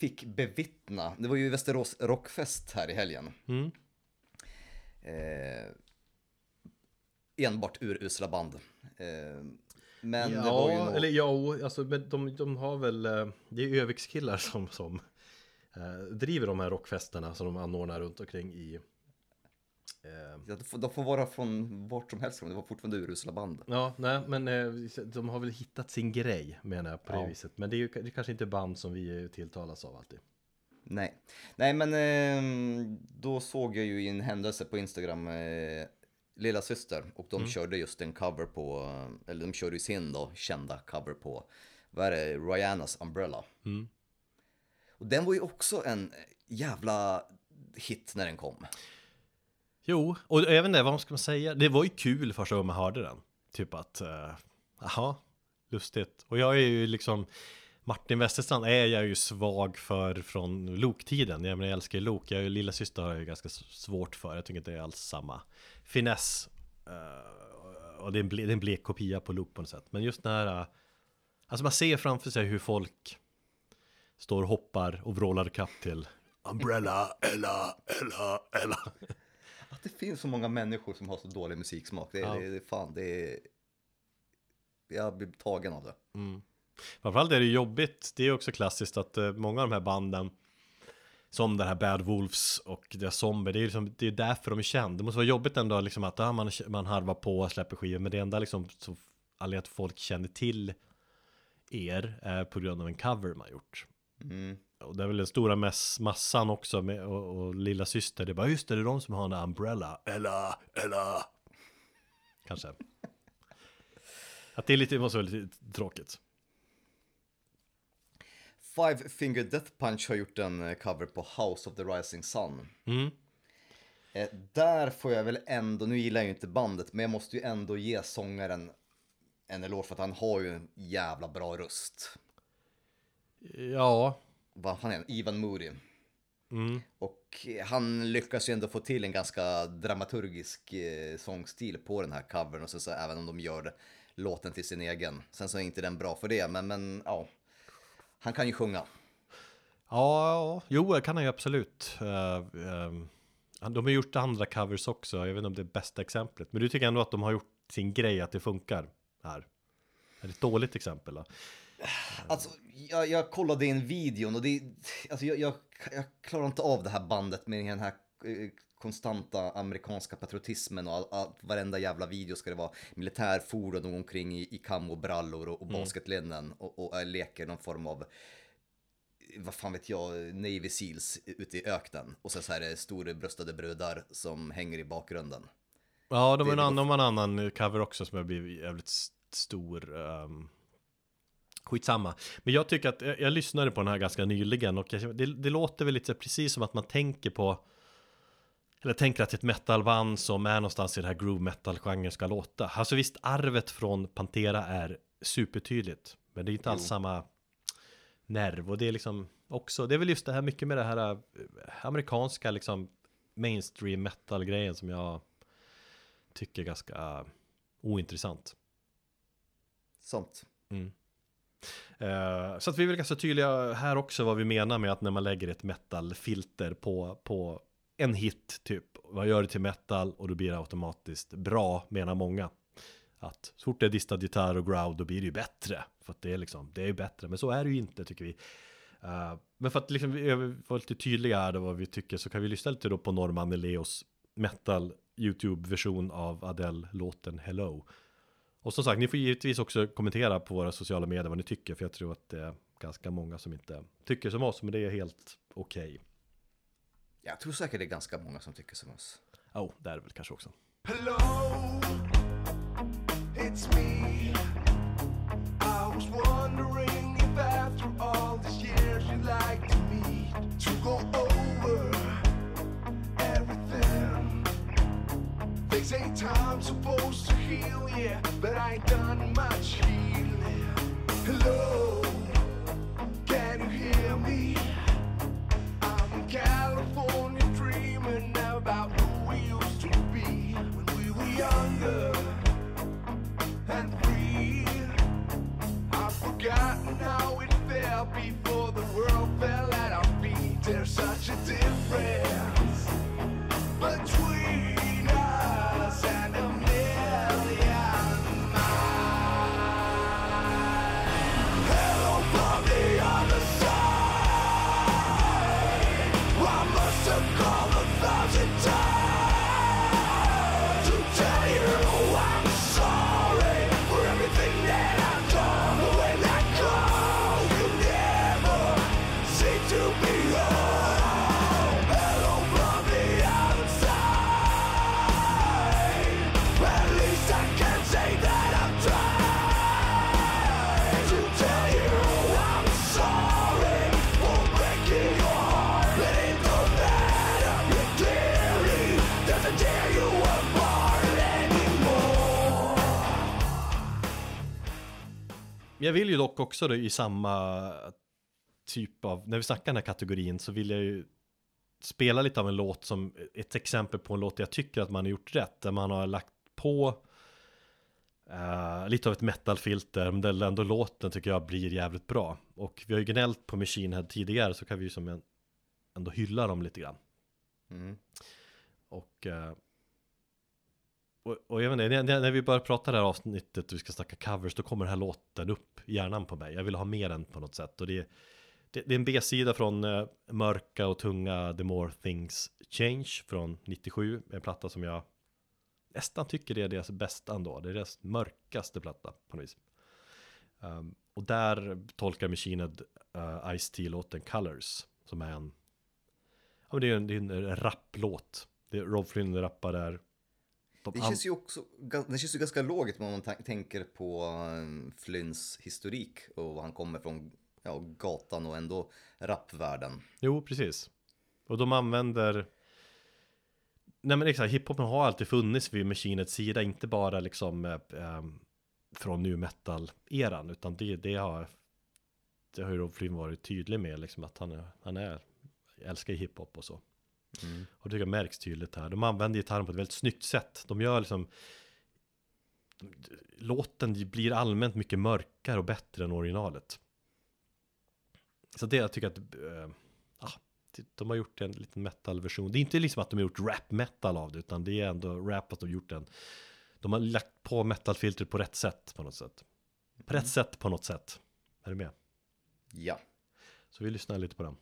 fick bevittna. Det var ju Västerås Rockfest här i helgen. Mm. Eh, enbart urusla band. Eh, men ja, det var ju nog... eller ja, alltså de, de har väl, eh, det är Övikskillar som, som eh, driver de här rockfesterna som de anordnar runt omkring i Eh, ja, de, får, de får vara från vart som helst, det var fortfarande urusla band. Ja, nej, men eh, de har väl hittat sin grej menar jag på det viset. Men det är ju det är kanske inte band som vi tilltalas av alltid. Nej, nej men eh, då såg jag ju i en händelse på Instagram eh, Lilla Syster och de mm. körde just en cover på, eller de körde ju sin då kända cover på, vad är det, Rihannas Umbrella. Mm. Och den var ju också en jävla hit när den kom. Jo, och även det, vad ska man säga? Det var ju kul första gången man hörde den. Typ att, jaha, uh, lustigt. Och jag är ju liksom, Martin Westerstrand är jag ju svag för från loktiden. Jag menar, jag älskar ju lok. Jag är ju lilla syster har jag ju ganska svårt för. Jag tycker inte det är alls samma finess. Uh, och det är, en ble, det är en blek kopia på lok på något sätt. Men just när, uh, alltså man ser framför sig hur folk står och hoppar och vrålar kapp till Umbrella, Ella, Ella, Ella det finns så många människor som har så dålig musiksmak. Det, ja. det, det fan, det är... Jag blir tagen av det. Mm. Framförallt är det jobbigt, det är också klassiskt att uh, många av de här banden som den här Bad Wolves och deras Zombie, det är, liksom, det är därför de är kända. Det måste vara jobbigt ändå liksom att ja, man, man harvar på och släpper skivor, men det enda liksom som anledningen att folk känner till er är på grund av en cover man gjort. Mm och det är väl den stora mass massan också med, och, och lilla syster. Det är bara just det, det är de som har en umbrella. Ella, Ella. Kanske. Att det är lite, måste vara lite tråkigt. Five Finger Death Punch har gjort en eh, cover på House of the Rising Sun. Mm. Eh, där får jag väl ändå, nu gillar jag ju inte bandet, men jag måste ju ändå ge sångaren en eloge för att han har ju en jävla bra röst. Ja. Vad fan är han? Ivan Moody. Mm. Och han lyckas ju ändå få till en ganska dramaturgisk eh, sångstil på den här covern och så, så även om de gör låten till sin egen. Sen så är inte den bra för det, men, men ja. Han kan ju sjunga. Ja, jo, det kan han ju absolut. Uh, um, de har gjort andra covers också, jag vet inte om det är bästa exemplet. Men du tycker ändå att de har gjort sin grej, att det funkar här? Är det ett dåligt exempel då? Alltså, jag, jag kollade in videon och det, alltså jag, jag, jag klarar inte av det här bandet med den här eh, konstanta amerikanska patriotismen och all, all, varenda jävla video ska det vara militärfordon omkring i, i brallor och, och mm. basketlinnen och, och, och leker någon form av vad fan vet jag, Navy Seals ute i öknen. Och sen så här är det storbröstade brudar som hänger i bakgrunden. Ja, de, har en, en annan cover också som har blivit jävligt stor. Um, skitsamma. Men jag tycker att, jag, jag lyssnade på den här ganska nyligen och jag, det, det låter väl lite precis som att man tänker på eller tänker att ett metalband som är någonstans i den här groove metal-genren ska låta. Alltså visst, arvet från Pantera är supertydligt. Men det är inte alls jo. samma nerv och det är liksom också, det är väl just det här mycket med det här äh, amerikanska liksom mainstream metal grejen som jag tycker är ganska ointressant. Sant. Mm. Uh, så att vi är väl ganska tydliga här också vad vi menar med att när man lägger ett metal-filter på, på en hit typ. Vad gör det till metal och då blir det automatiskt bra menar många. Att så fort det är distad gitarr och growl då blir det ju bättre. För att det är liksom, det är ju bättre. Men så är det ju inte tycker vi. Uh, men för att liksom vara lite tydliga här då vad vi tycker så kan vi lyssna lite då på Norman Eleos metal YouTube-version av Adele-låten Hello. Och som sagt, ni får givetvis också kommentera på våra sociala medier vad ni tycker, för jag tror att det är ganska många som inte tycker som oss, men det är helt okej. Okay. Jag tror säkert det är ganska många som tycker som oss. Ja, oh, det är det väl kanske också. Hello, it's me. I was wondering if after all these years you'd like to meet to go over everything. They say time's supposed to heal, yeah, but I ain't done much healing. Hello, forgotten how it felt before Jag vill ju dock också då i samma typ av, när vi snackar den här kategorin så vill jag ju spela lite av en låt som ett exempel på en låt jag tycker att man har gjort rätt, där man har lagt på eh, lite av ett metalfilter, men där ändå låten tycker jag blir jävligt bra. Och vi har ju gnällt på Machine Head tidigare, så kan vi ju som en, ändå hylla dem lite grann. Mm. Och, eh, och, och jag vet inte, när, när vi börjar prata det här avsnittet och vi ska snacka covers, då kommer den här låten upp i hjärnan på mig. Jag vill ha med den på något sätt. Och det, det, det är en B-sida från uh, mörka och tunga The More Things Change från 97. En platta som jag nästan tycker det är deras bästa ändå. Det är deras mörkaste platta på något vis. Um, och där tolkar Machined uh, eh, Ice-T-låten Colors, som är en, ja men det är en, det är en rapplåt. Det är Rob Flynn rappar där. De Det känns ju också det känns ju ganska logiskt om man tänker på um, Flynns historik och han kommer från ja, gatan och ändå rapvärlden. Jo, precis. Och de använder Nej men exakt, hiphopen har alltid funnits vid Machinets sida, inte bara liksom eh, ehm, från nu metal-eran, utan det, det har det har ju Rob Flynn varit tydlig med, liksom att han är, han är älskar hiphop och så. Och det tycker jag märks tydligt här. De använder gitarren på ett väldigt snyggt sätt. De gör liksom Låten blir allmänt mycket mörkare och bättre än originalet. Så det jag tycker att det- de har gjort en liten metal-version. Det är inte liksom att de har gjort rap-metal av det, utan det är ändå rap att de har gjort en. De har lagt på metal-filtret på rätt sätt på något sätt. På rätt sätt på något sätt. Är du med? Ja. Så vi lyssnar lite på den.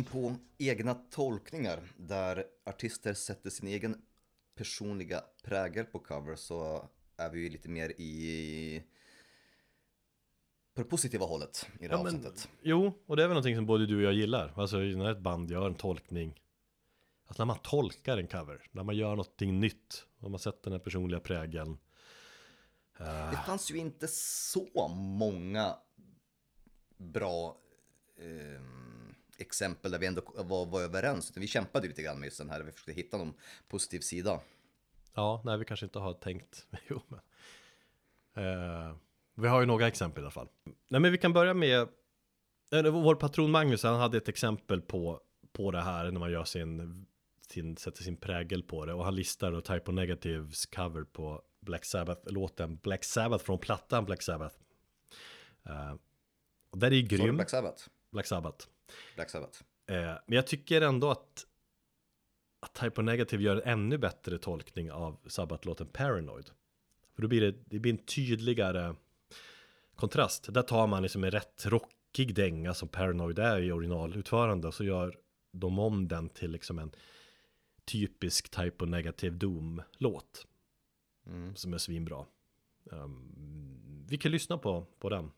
In på egna tolkningar där artister sätter sin egen personliga prägel på cover så är vi ju lite mer i på det positiva hållet i det här Ja, men, avsnittet. jo, och det är väl någonting som både du och jag gillar. Alltså när ett band gör en tolkning. Alltså när man tolkar en cover. När man gör någonting nytt. Och man sätter den här personliga prägeln. Det fanns ju inte så många bra ehm, exempel där vi ändå var, var överens. Utan vi kämpade lite grann med just den här, vi försökte hitta någon positiv sida. Ja, nej vi kanske inte har tänkt. Jo, men. Eh, vi har ju några exempel i alla fall. Nej men vi kan börja med. Eller, vår patron Magnus, han hade ett exempel på, på det här när man gör sin, sin, sätter sin prägel på det. Och han listar då Type of Negatives cover på Black Sabbath-låten Black Sabbath från plattan Black Sabbath. Uh, och där är ju grym, Black Sabbath. Black Sabbath. Black Sabbath. Eh, men jag tycker ändå att, att Type of Negative gör en ännu bättre tolkning av Sabbath-låten Paranoid. För då blir det, det blir en tydligare kontrast. Där tar man liksom en rätt rockig dänga som Paranoid är i originalutförande och så gör de om den till liksom en typisk Type of Negative Doom-låt. Som är svinbra. Um, vi kan lyssna på, på den.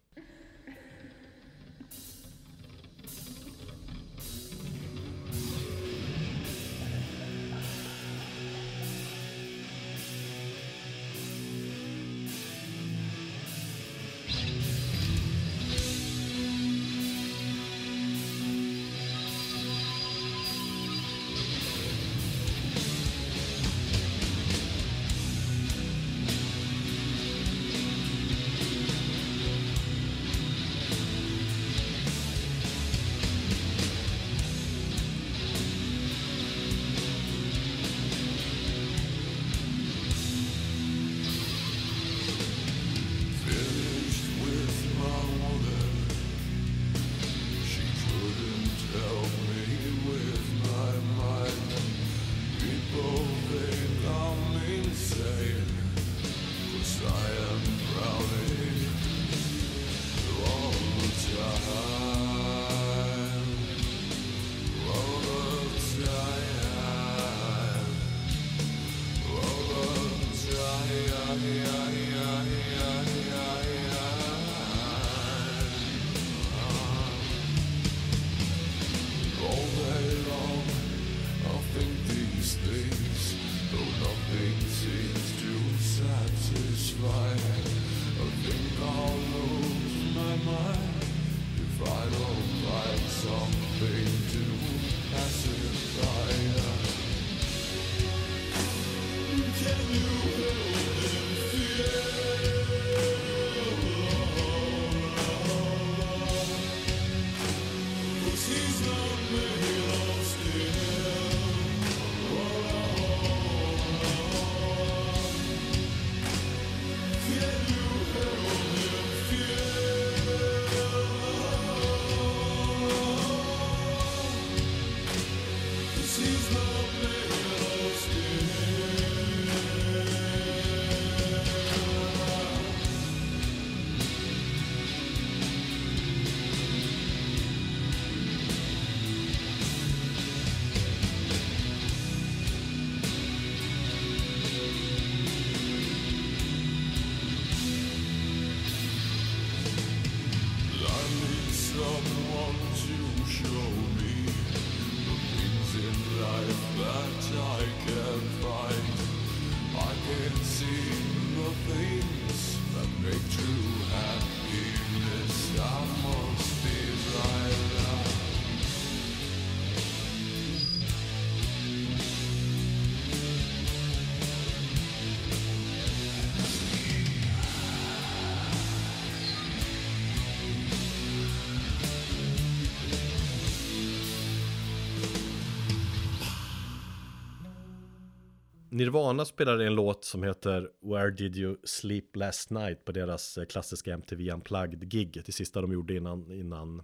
Nirvana spelade en låt som heter Where Did You Sleep Last Night på deras eh, klassiska MTV Unplugged-gig. Det sista de gjorde innan, innan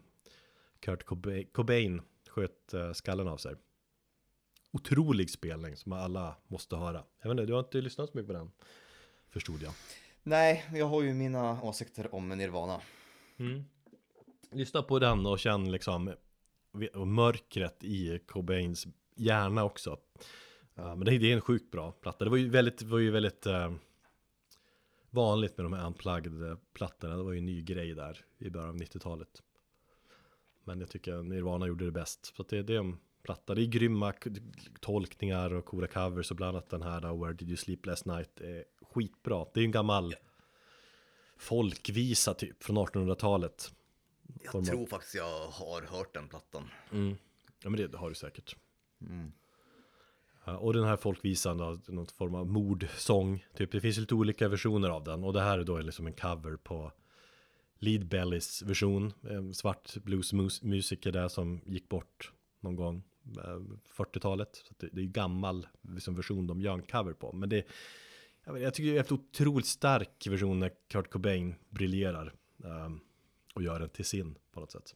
Kurt Cobain, sköt eh, skallen av sig. Otrolig spelning som alla måste höra. Jag vet inte, du har inte lyssnat så mycket på den, förstod jag. Nej, jag har ju mina åsikter om Nirvana. Lyssna på den och känn liksom mörkret i Cobains hjärna också. Ja, men det, det är en sjukt bra platta. Det var ju väldigt, var ju väldigt eh, vanligt med de här unplugged-plattorna. Det var ju en ny grej där i början av 90-talet. Men jag tycker Nirvana gjorde det bäst. Så det, det är en platta. Det är grymma tolkningar och coola covers och bland annat den här då, Where Did You Sleep Last Night är skitbra. Det är en gammal folkvisa typ från 1800-talet. Jag tror faktiskt jag har hört den plattan. Ja men det har du säkert. Ja, Eh, och den här folkvisan då, någon form av mordsång. Typ det finns lite olika versioner av den. Och det här är då liksom en cover på Lead Bellys version. En svart bluesmusiker där som gick bort någon gång. Eh, 40-talet. Så det, det är ju gammal liksom, version de gör en cover på. Men det jag, vet, jag tycker det är en otroligt stark version när Kurt Cobain briljerar. Um, och gör den till sin på något sätt.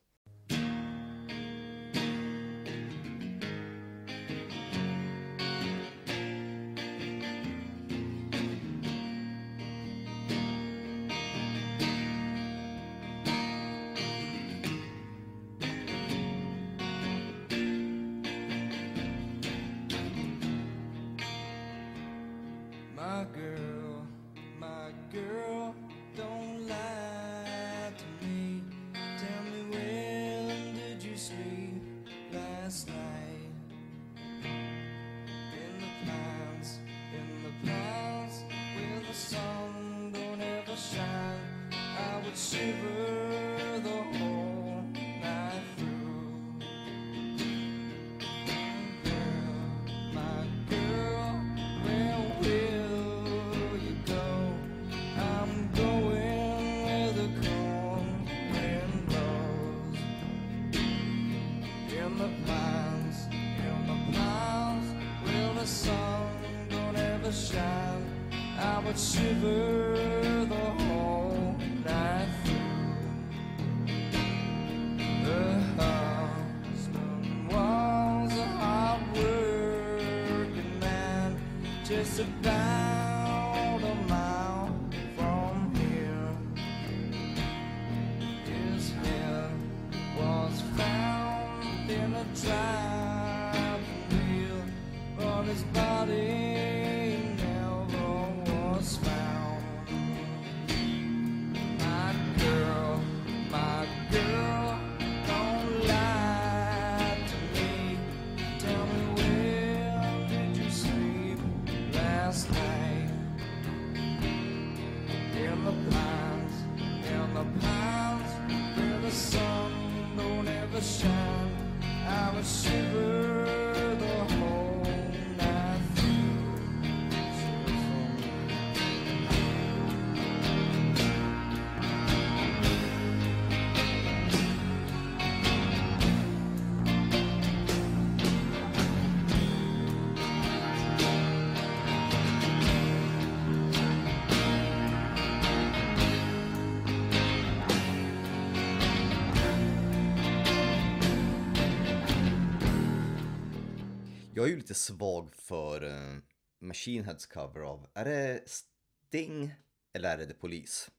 Jag är ju lite svag för uh, Machine Heads cover av, är det Sting eller är det The Police?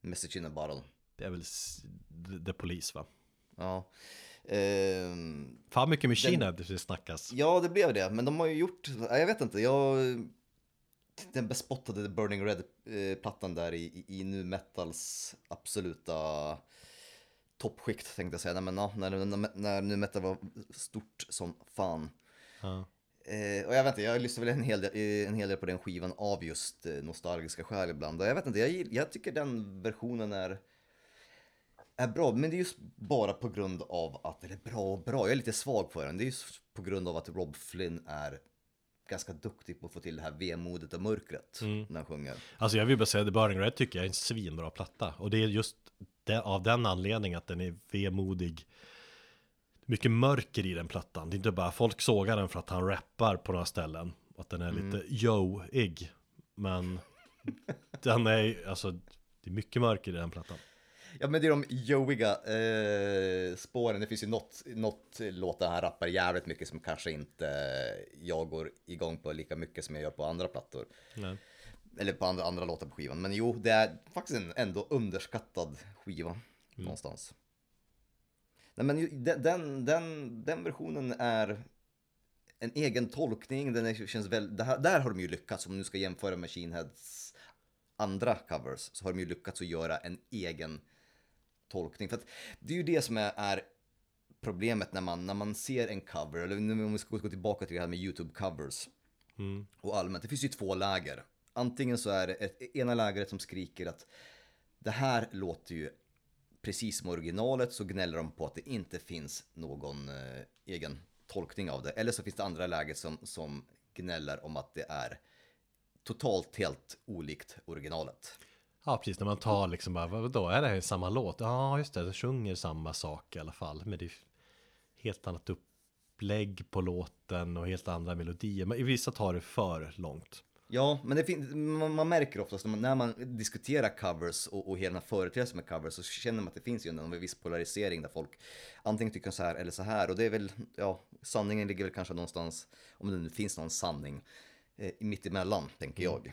Message in a bottle. Det är väl The, Police va? Ja. Ehm, Fan mycket Machine Den- Head det snackas. ja, det blev det. Men de har ju gjort, jag vet inte, jag... Den bespottade The Burning Red-plattan där i, i, i nu metals absoluta toppskikt tänkte jag säga. Nej, men, ja, när, när, när nu metal var stort som fan. Ja. Eh, och jag vet inte, jag lyssnar väl en hel, del, eh, en hel del på den skivan av just eh, nostalgiska skäl ibland. Och jag vet inte, jag, jag tycker den versionen är, är bra. Men det är just bara på grund av att, eller bra och bra, jag är lite svag på den. Det är just på grund av att Rob Flynn är ganska duktig på att få till det här vemodet och mörkret när han sjunger. Alltså jag vill bara säga The Burning Red tycker jag är en svinbra platta. Och det är just det, av den anledningen att den är vemodig. Mycket mörker i den plattan. Det är inte bara folk sågar den för att han rappar på några ställen. Att den är lite yo-ig. Men den är, alltså, det är mycket mörker i den plattan. Ja men det är de joiga eh, spåren, det finns ju något, något låt där han rappar jävligt mycket som kanske inte jag går igång på lika mycket som jag gör på andra plattor. Nej. Eller på andra, andra låtar på skivan. Men jo, det är faktiskt en ändå underskattad skiva någonstans. Nej men den, den, den, versionen är en egen tolkning, den känns väl, här, där har de ju lyckats, om du nu ska jämföra Machine Heads andra covers, så har de ju lyckats att göra en egen tolkning. För att det är ju det som är, är problemet när man, när man ser en cover, eller om vi ska gå tillbaka till det här med YouTube-covers och allmänt. Det finns ju två läger. Antingen så är det ett, ena lägret som skriker att det här låter ju precis som originalet, så gnäller de på att det inte finns någon eh, egen tolkning av det. Eller så finns det andra läget som, som gnäller om att det är totalt helt olikt originalet. Ja, precis. När man tar liksom bara, vadå, är det här samma låt? Ja, just det, det sjunger samma sak i alla fall. Men det är helt annat upplägg på låten och helt andra melodier. Men i vissa tar det för långt. Ja, men det man, man märker oftast när man, när man diskuterar covers och, och hela den här företeelsen med covers så känner man att det finns ju en, en viss polarisering där folk antingen tycker så här eller så här och det är väl, ja, sanningen ligger väl kanske någonstans, om det nu finns någon sanning, eh, mitt emellan, tänker jag.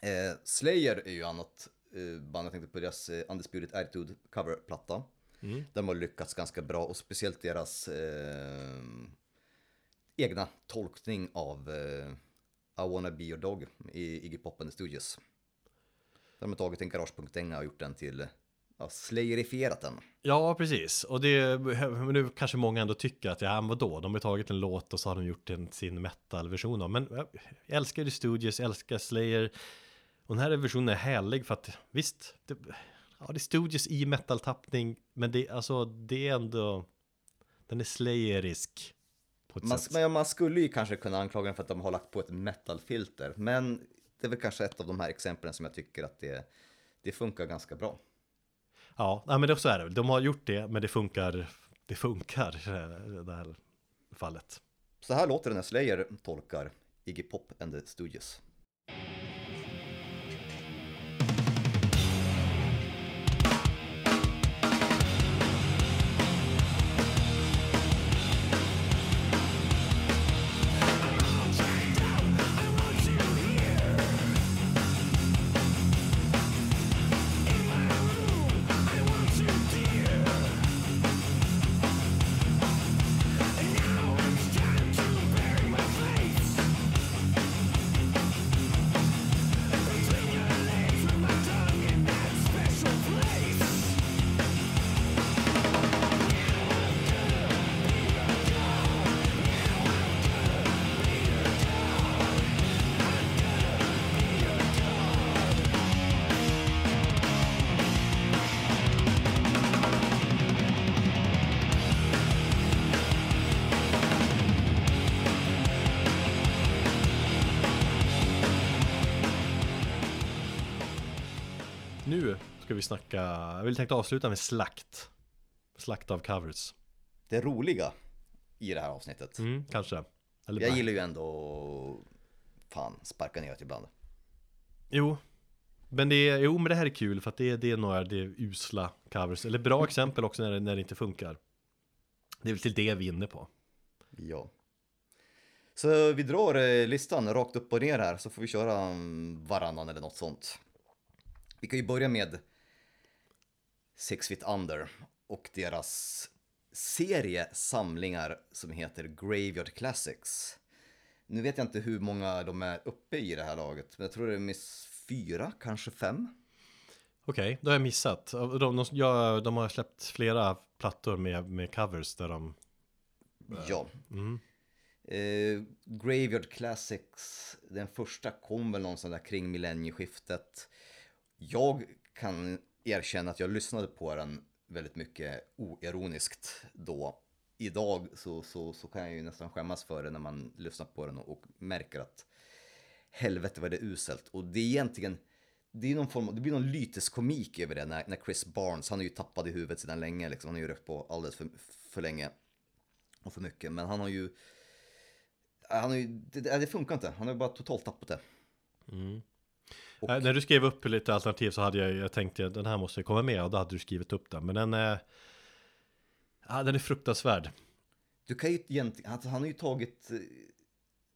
Eh, Slayer är ju annat eh, band, jag tänkte på deras eh, Undisputed Attitude coverplatta. Där de har lyckats ganska bra och speciellt deras eh, egna tolkning av eh, i wanna be your dog i Iggy Pop and the Stooges. Där de har tagit en Garage.dänga och gjort den till, ja, slayerifierat den. Ja, precis. Och det, men nu kanske många ändå tycker att, ja, men vadå, de har tagit en låt och så har de gjort en, sin metal-version av. Men jag älskar ju Studios, älskar Slayer. Och den här versionen är härlig för att, visst, det, ja, det är Studios i metal-tappning, men det, alltså, det är ändå, den är slayerisk. På ett Man, sätt. men man skulle ju kanske kunna anklaga den för att de har lagt på ett metalfilter. Men det är väl kanske ett av de här exemplen som jag tycker att det, det funkar ganska bra. Ja, men det, så är det. De har gjort det, men det funkar, det funkar i det här fallet. Så här låter det när Slayer tolkar Iggy Pop and the Stooges. Snacka, jag vill tänkte avsluta med slakt. Slakt av covers. Det roliga i det här avsnittet. Mm, kanske. Eller Jag bara- gillar ju ändå fan sparka neråt ibland. Jo. Men det är, jo men det här är kul för att det är, det är några det är usla covers. Eller bra exempel också när det, när det inte funkar. Det är väl till det vi är inne på. Ja. Så vi drar eh, listan rakt upp och ner här så får vi köra mm, varannan eller något sånt. Vi kan ju börja med Six Feet Under och deras serie samlingar som heter Graveyard Classics. Nu vet jag inte hur många de är uppe i det här laget, men jag tror det är miss fyra, kanske fem. Okej, då har jag missat. De, de, ja, de har släppt flera plattor med, med covers där de... Ja. Mm. Eh, Graveyard Classics, den första kom väl någonstans där kring millennieskiftet. Jag kan erkänna att jag lyssnade på den väldigt mycket oironiskt då. Idag så, så, så kan jag ju nästan skämmas för det när man lyssnar på den och, och märker att helvete vad det är uselt. Och det är egentligen, det, är någon form, av- det blir någon lyteskomik över det när, när Chris Barnes, han är ju tappad i huvudet sedan länge, liksom. han har ju rökt på alldeles för, för länge och för mycket. Men han har ju, han har ju det, det funkar inte, han har ju bara totalt tappat det. Mm. Och- Äh, när du skrev upp lite alternativ så hade jag, jag tänkte att den här måste komma med och då hade du skrivit upp den. Men den är... Ja, den är fruktansvärd. Du kan ju egentligen, han, han har ju tagit eh,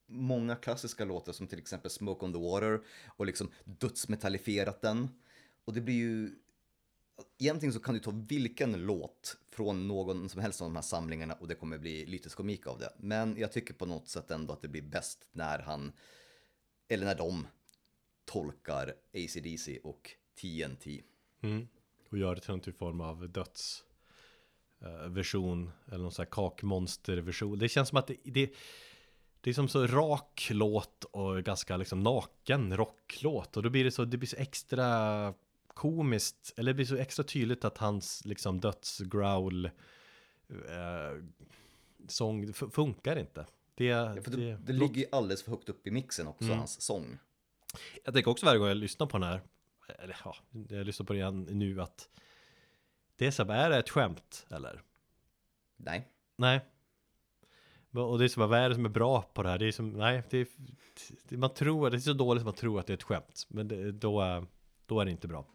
många klassiska låtar som till exempel Smoke on the Water och liksom dödsmetallifierat den. Och det blir ju, egentligen så kan du ta vilken låt från någon som helst av de här samlingarna och det kommer bli lite komik av det. Men jag tycker på något sätt ändå att det blir bäst när han, eller när de tolkar AC/DC och TNT. Mm. Och gör det till någon typ form av döds eh, version eller någon sån här kakmonster-version. Det känns som att det, det, det är som så rak låt och ganska liksom naken rocklåt. Och då blir det så, det blir så extra komiskt, eller det blir så extra tydligt att hans liksom dödsgrowl eh, sång funkar inte. Det, Ja, för det, det ligger alldeles för högt upp i mixen också, Mm. hans sång. Jag tänker också varje gång jag lyssnar på den här, eller ja, jag lyssnar på den igen nu att det är så här, är det ett skämt eller? Nej. Nej. Och det är så bara, vad är det som är bra på det här? Det är som, nej, det är, man tror, det är så dåligt att man tror att det är ett skämt. Men det, då, då är det inte bra.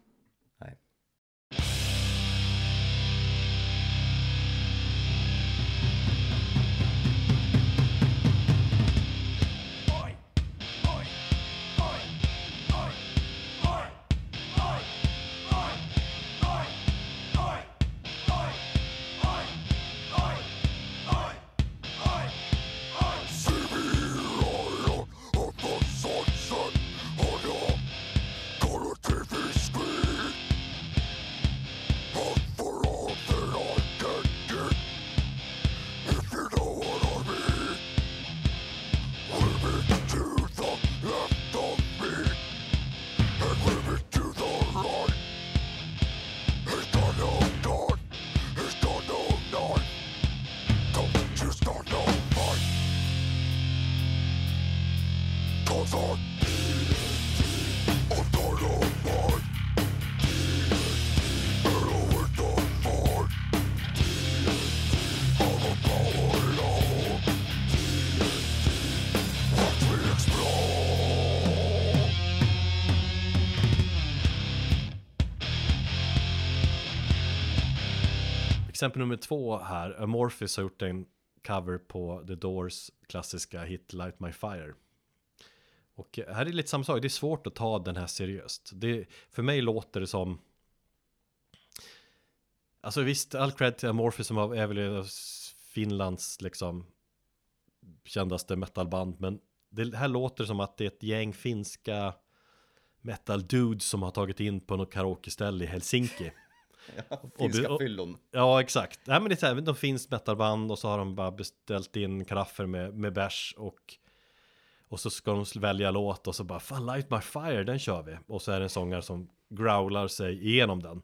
Exempel nummer två här, Amorphis har gjort en cover på The Doors klassiska hit Light My Fire. Och här är det lite samma sak, det är svårt att ta den här seriöst. Det, för mig låter det som Alltså visst, all cred till Amorphis som är väl Finlands liksom kändaste metalband, men det här låter som att det är ett gäng finska metal dudes som har tagit in på något karaokeställe i Helsinki. Finska och- fyllon. Ja, exakt. Nej, men det är så här, de finns metalband och så har de bara beställt in karaffer med, med bärs och och så ska de välja låt och så bara Fan, Light My Fire, den kör vi. Och så är det en sångare som growlar sig igenom den.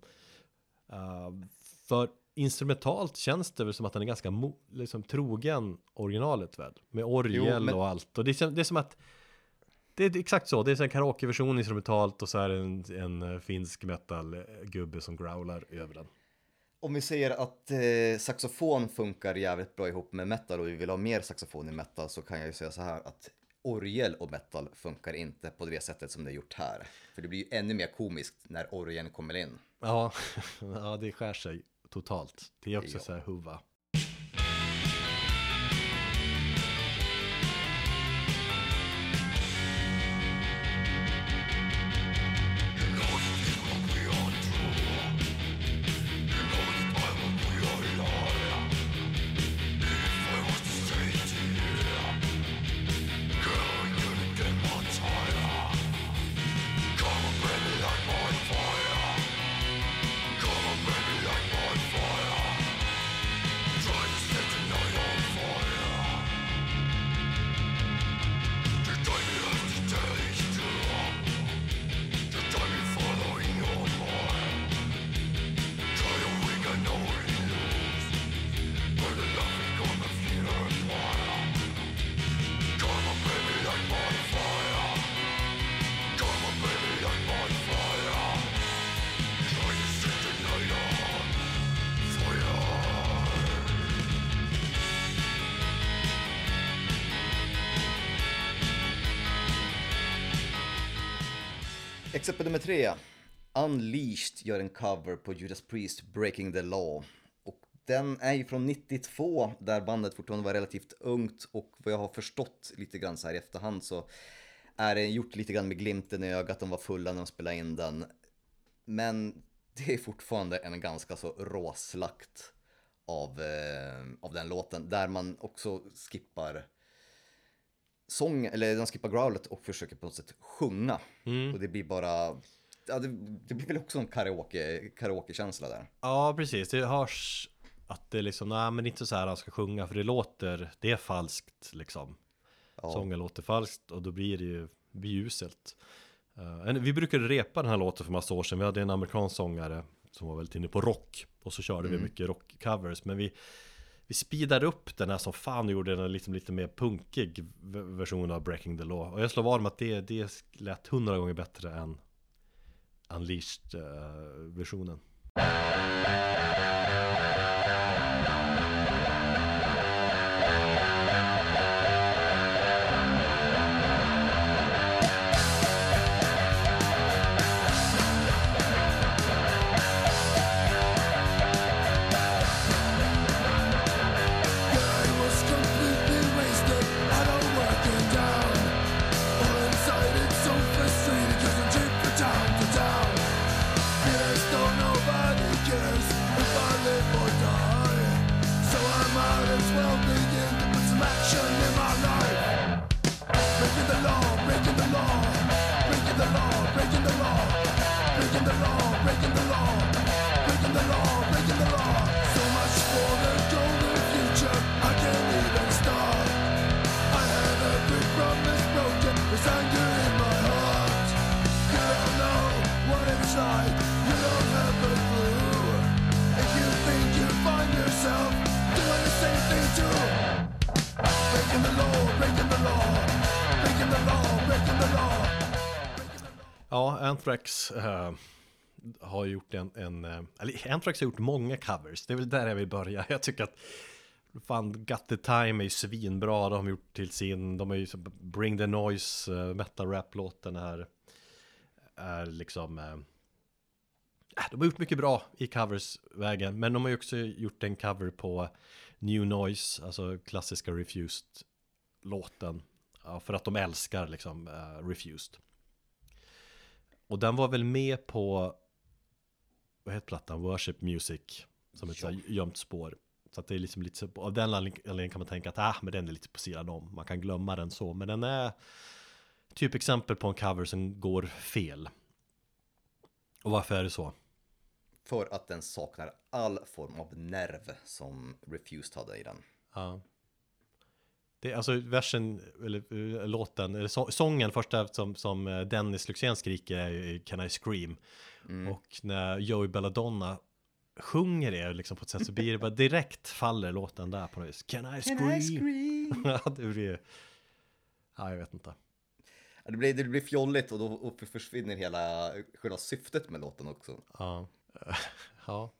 Uh, för instrumentalt känns det väl som att den är ganska liksom, trogen originalet väl? Med orgel Jo, men- och allt. Och det, det är som att Det är exakt så, det är en karaokeversion instrumentalt och så är det en, en eh, finsk metal-gubbe som growlar över den. Om vi säger att eh, saxofon funkar jävligt bra ihop med metal och vi vill ha mer saxofon i metal så kan jag ju säga så här att orgel och metal funkar inte på det sättet som det är gjort här. För det blir ju ännu mer komiskt när orgeln kommer in. Ja, ja det skär sig totalt. Det är också Ja. så här huva. Exempel nummer tre. Unleashed gör en cover på Judas Priest Breaking the Law. Och den är ju från 92 där bandet fortfarande var relativt ungt och vad jag har förstått lite grann så här i efterhand så är det gjort lite grann med glimten i ögat, de var fulla när de spelade in den. Men det är fortfarande en ganska så råslakt av, eh, av den låten där man också skippar sång, eller de skippar growlet och försöker på något sätt sjunga. Och det blir bara, ja det, det blir väl också en karaoke, karaoke-känsla där. Ja, precis. Det hörs att det liksom, nej men inte så här han ska sjunga för det låter, det är falskt liksom. Ja. Sången låter falskt och då blir det ju det blir uselt. Eh, vi brukade repa den här låten för massa år sedan. Vi hade en amerikansk sångare som var väldigt inne på rock. Och så körde vi mycket rockcovers. Men vi, vi speedade upp den här som fan och gjorde den liksom lite mer punkig version av Breaking the Law. Och jag slår vad om att det, det lät hundra gånger bättre än Unleashed-versionen. Eh, uh, Anthrax eh, har gjort en, en eh, eller Anthrax har gjort många covers, det är väl där jag vill börja. Jag tycker att fan Got the Time är ju svinbra, de har gjort till sin, de har ju så- Bring the Noise, eh, uh, metal rap-låten är, är liksom eh, äh, de har gjort mycket bra i covers-vägen. men de har ju också gjort en cover på New Noise, alltså klassiska Refused-låten. Ja, för att de älskar liksom eh, Refused. Och den var väl med på, vad heter plattan, Worship Music, som ett Ja. gömt spår. Så att det är liksom lite så, av den anledningen kan man tänka att ah, men den är lite på sidan om, man kan glömma den så, men den är typ exempel på en cover som går fel. Och varför är det så? För att den saknar all form av nerv som Refused hade i den. Ja. Det alltså versen, eller eh, låten, eller så, sången första som, som eh, Dennis Lyxzén skriker är ju Can I Scream? Och när Joey Belladonna sjunger det liksom på ett sätt så blir det bara direkt faller låten där på något vis. Can I Scream? ja, det blir Ja, jag vet inte. Det blir, det blir fjolligt och då och försvinner hela själva syftet med låten också. Ja. ja.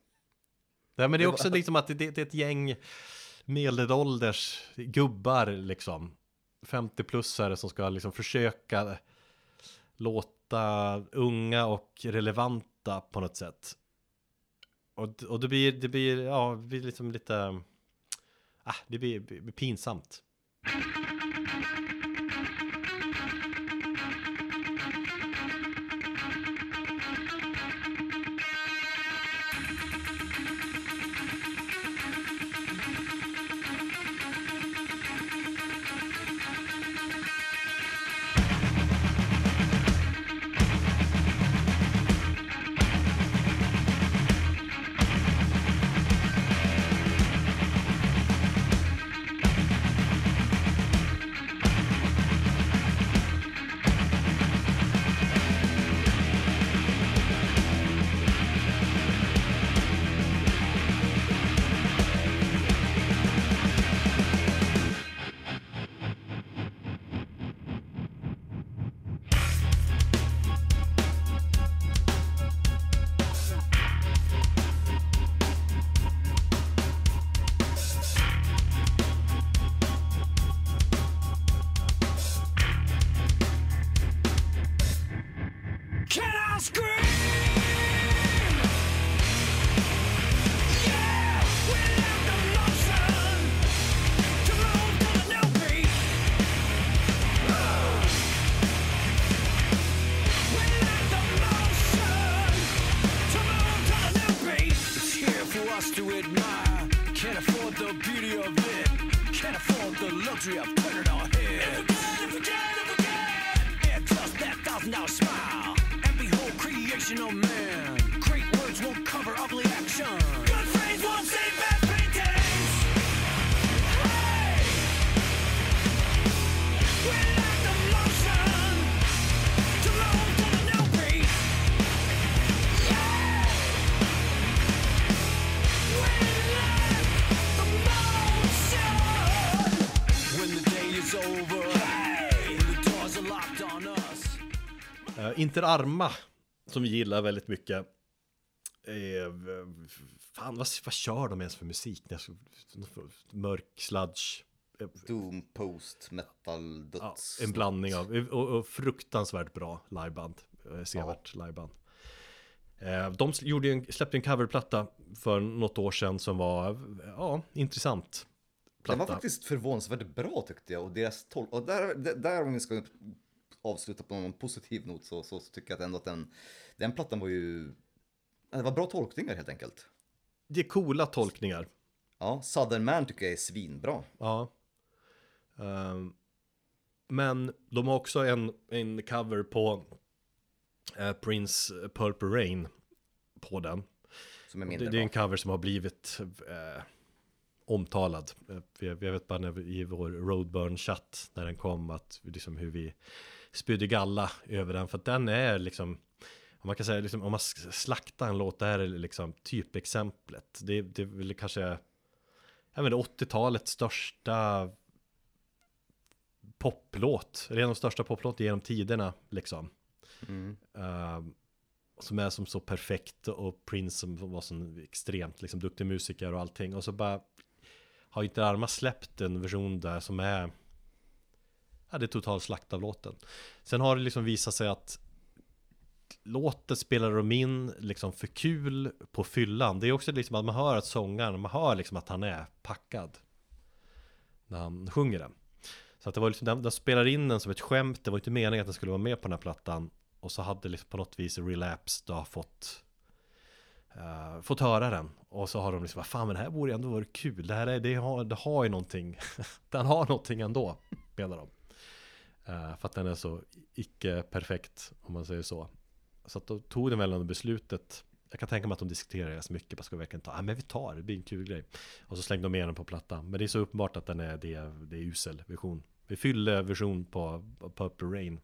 Nej, men det är också liksom att det, det är ett gäng medelålders gubbar liksom. 50-plussare som ska liksom försöka låta unga och relevanta på något sätt. Och, och det blir, det blir, ja, det blir liksom lite, ah, det blir, det blir pinsamt. Uh, Inter Arma, som vi gillar väldigt mycket. Eh, fan, vad, vad kör de ens för musik? Mörk sludge. eh, Doom, post, metal, Ja, döds. en blandning av, och, och fruktansvärt bra liveband. eh, Sevärt liveband. Eh, De gjorde en, släppte en coverplatta för något år sedan som var, ja, intressant. Den var Platta. faktiskt förvånansvärt bra tyckte jag. Och deras tol- och där, där- där om vi ska avsluta på någon positiv not så, så, så tycker jag att ändå att den, den plattan var ju, det var bra tolkningar helt enkelt. Det är coola tolkningar. Ja, Southern Man tycker jag är svinbra. Ja. Ehm, men de har också en, en cover på eh, Prince Purple Rain på den. Som är Det, mindre det är en cover som har blivit eh, omtalad. Eh, Jag, jag vet bara när vi, i vår Roadburn-chatt när den kom att liksom hur vi spydde galla över den. För att den är liksom, om man kan säga liksom, om man slaktar en låt, det här är liksom typexemplet. Det, det är väl kanske, jag vet inte, 80-talets största poplåt. Det är en av de största poplåten genom tiderna liksom. Mm. Ehm, som är som så perfekt och Prince som var så extremt liksom duktig musiker och allting och så bara har inte Arma släppt en version där som är ja, det är total slakt av låten. Sen har det liksom visat sig att låten spelar de in liksom för kul på fyllan. Det är också liksom att man hör att sångaren, man hör liksom att han är packad när han sjunger den. Så att det var liksom, de, de spelar in den som ett skämt, det var inte meningen att den skulle vara med på den här plattan. Och så hade liksom på något vis Relapse då fått uh, Fått höra den Och så har de liksom, vad fan men det här borde ändå vara kul Det här är, det har, det har ju någonting Den har någonting ändå Menar de Eh, för att den är så icke-perfekt Om man säger så. Så att då tog de väl ändå beslutet. Jag kan tänka mig att de diskuterar det så mycket Bara ska vi verkligen ta, ja men vi tar det, det blir en kul grej. Och så slängde de med den på plattan. Men det är så uppenbart att den är, det är, det är usel version. Vi fyller version på Purple Rain.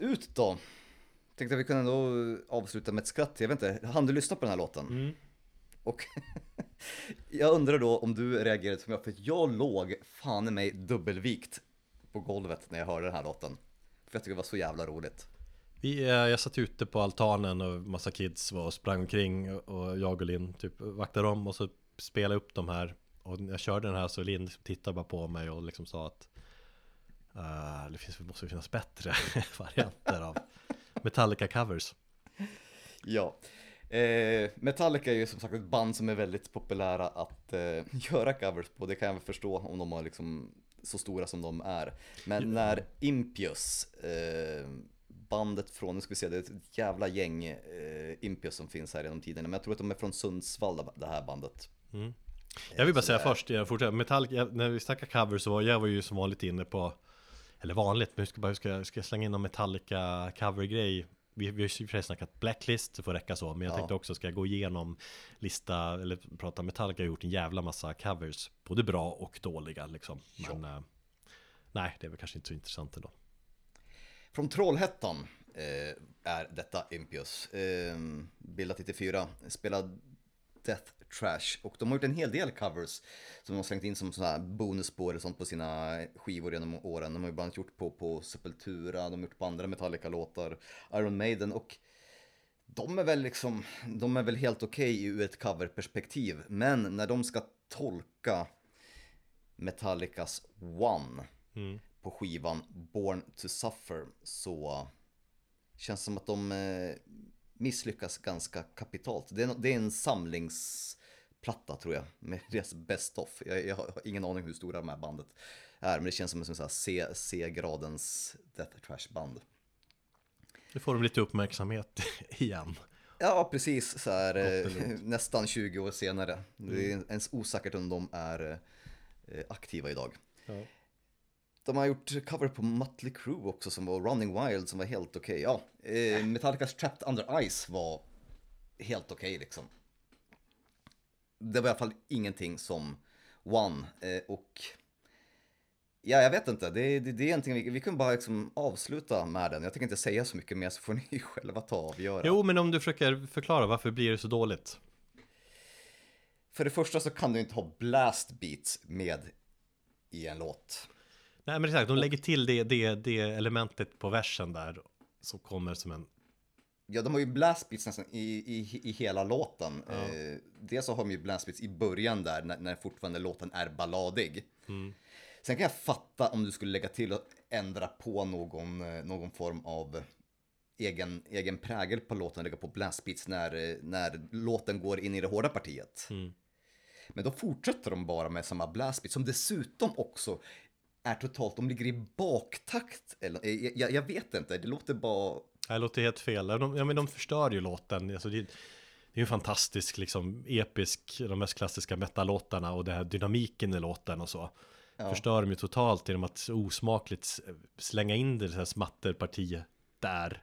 Ut då. Tänkte att vi kunde ändå avsluta med ett skratt. Jag vet inte, hann du lyssna på den här låten? Mm. Och jag undrar då om du reagerade som jag, för jag låg fan i mig dubbelvikt på golvet när jag hörde den här låten. För jag tycker det var så jävla roligt. Vi, eh, jag satt ute på altanen och massa kids var och sprang omkring och- jag och Linn typ vaktade om och så spelade upp de här och när jag körde den här så Linn liksom tittade bara på mig och liksom sa att eh, det finns, det måste finnas bättre varianter av Metallica covers. Ja. Eh, Metallica är ju som sagt ett band som är väldigt populära att eh, göra covers på. Det kan jag väl förstå om de har liksom så stora som de är. Men när Impius, eh, bandet från, nu ska vi se, det är ett jävla gäng eh, Impius som finns här genom tiderna. Men jag tror att de är från Sundsvall, det här bandet. Jag vill bara så säga där. först, jag fortsätter, Metallica, när vi snackar covers så var jag var ju som vanligt inne på Eller vanligt, men ska bara, ska, ska jag slänga in någon Metallica cover-grej vi, vi har ju i och för sig snackat Blacklist, det får räcka så Men jag Ja. tänkte också, ska jag gå igenom Lista, eller prata Metallica? Har gjort en jävla massa covers Både bra och dåliga liksom. Men eh, Nej, det är väl kanske inte så intressant ändå. Från Trollhättan eh, är detta Impius. Eh, bildat 94, spelar Death Trash och de har gjort en hel del covers som de har slängt in som sådana här bonusspår och sånt på sina skivor genom åren. De har ju bland annat gjort på, på Sepultura, de har gjort på andra Metallica-låtar, Iron Maiden och de är väl liksom, de är väl helt okej ur ett coverperspektiv. Men när de ska tolka Metallicas One på skivan Born to Suffer så känns det som att de eh, misslyckas ganska kapitalt. Det är, det är en samlingsplatta tror jag, med deras best of. Jag, jag har ingen aning hur stora de här bandet är, men det känns som en C-gradens Death Trash band. Nu får de lite uppmärksamhet igen Ja, precis så här eh, nästan 20 år senare. Det är ens osäkert om de är eh, aktiva idag. Ja. De har gjort cover på Mötley Crüe också som var Running Wild som var helt okej. Ja, eh, Metallicas Trapped Under Ice var helt okej liksom. Det var i alla fall ingenting som One eh, och Ja, jag vet inte. Det, det, det är egentligen, vi, vi kan bara liksom avsluta med den. Jag tänker inte säga så mycket mer så får ni själva ta och avgöra. Jo, men om du försöker förklara varför blir det så dåligt? För det första så kan du inte ha blast beats med i en låt. Nej men exakt, de lägger till det, det, det elementet på versen där Som kommer som en Ja, de har ju blast beats nästan i, i, i hela låten. Eh, dels så har de ju blast beats i början där, när, när fortfarande låten är balladig. Sen kan jag fatta om du skulle lägga till och ändra på någon, eh, någon form av egen, egen prägel på låten, lägga på blast beats när, eh, när låten går in i det hårda partiet. Men då fortsätter de bara med samma blast beat som dessutom också är totalt, de ligger i baktakt. Eller, eh, jag, jag, vet inte, det låter bara Det låter helt fel. De, ja, men de förstör ju låten. Alltså, det, det är ju en fantastisk, liksom, episk, de mest klassiska metallåtarna och det här dynamiken i låten och så. Förstör de ju totalt genom att osmakligt slänga in det här smatterpartiet där.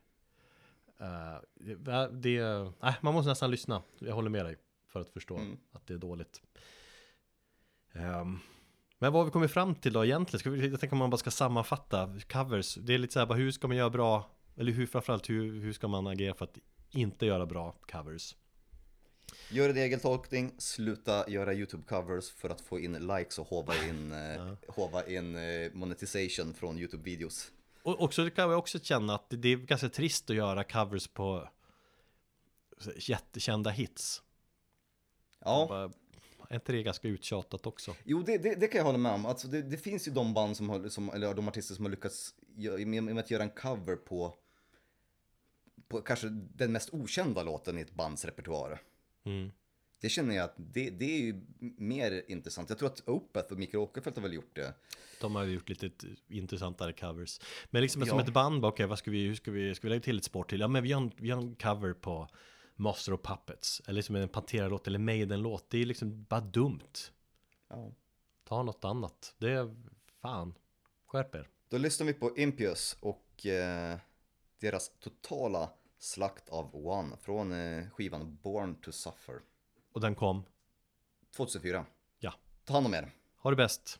Uh, det, nej, man måste nästan lyssna. Jag håller med dig för att förstå att det är dåligt. Ehm, men vad har vi kommit fram till då egentligen? Ska vi, jag tänker om man bara ska sammanfatta covers. Det är lite så här, bara, hur ska man göra bra, eller hur framförallt, hur, hur ska man agera för att inte göra bra covers? Gör en egen tolkning, sluta göra YouTube-covers för att få in likes och hova in, eh, hova in eh, monetization från YouTube-videos. Och också det kan jag också känna att det, är ganska trist att göra covers på jättekända hits. Ja, Bara, är inte det ganska uttjatat också? jo det, det, det kan jag hålla med om. Alltså det, det finns ju de band som har, som, eller de artister som har lyckats med, med att göra en cover på, på kanske den mest okända låten i ett bands repertoar. Mm. Det känner jag att det, det är ju mer intressant. Jag tror att Opeth och Mikael Åkerfeldt har väl gjort det. De har ju gjort lite intressantare covers. Men liksom som Ja. ett band, okej vad ska vi, hur ska vi, ska vi lägga till ett spår till? Ja men vi har en, vi har en cover på Master of Puppets. Eller liksom en Pantera-låt eller Maiden-låt. Det är liksom bara dumt. Ja. Ta något annat. Det är fan, skärp er. Då lyssnar vi på Impius och eh, deras totala slakt av One från eh, skivan Born to Suffer. Och den kom. 2004. Ja. Ta hand om er. Ha det bäst.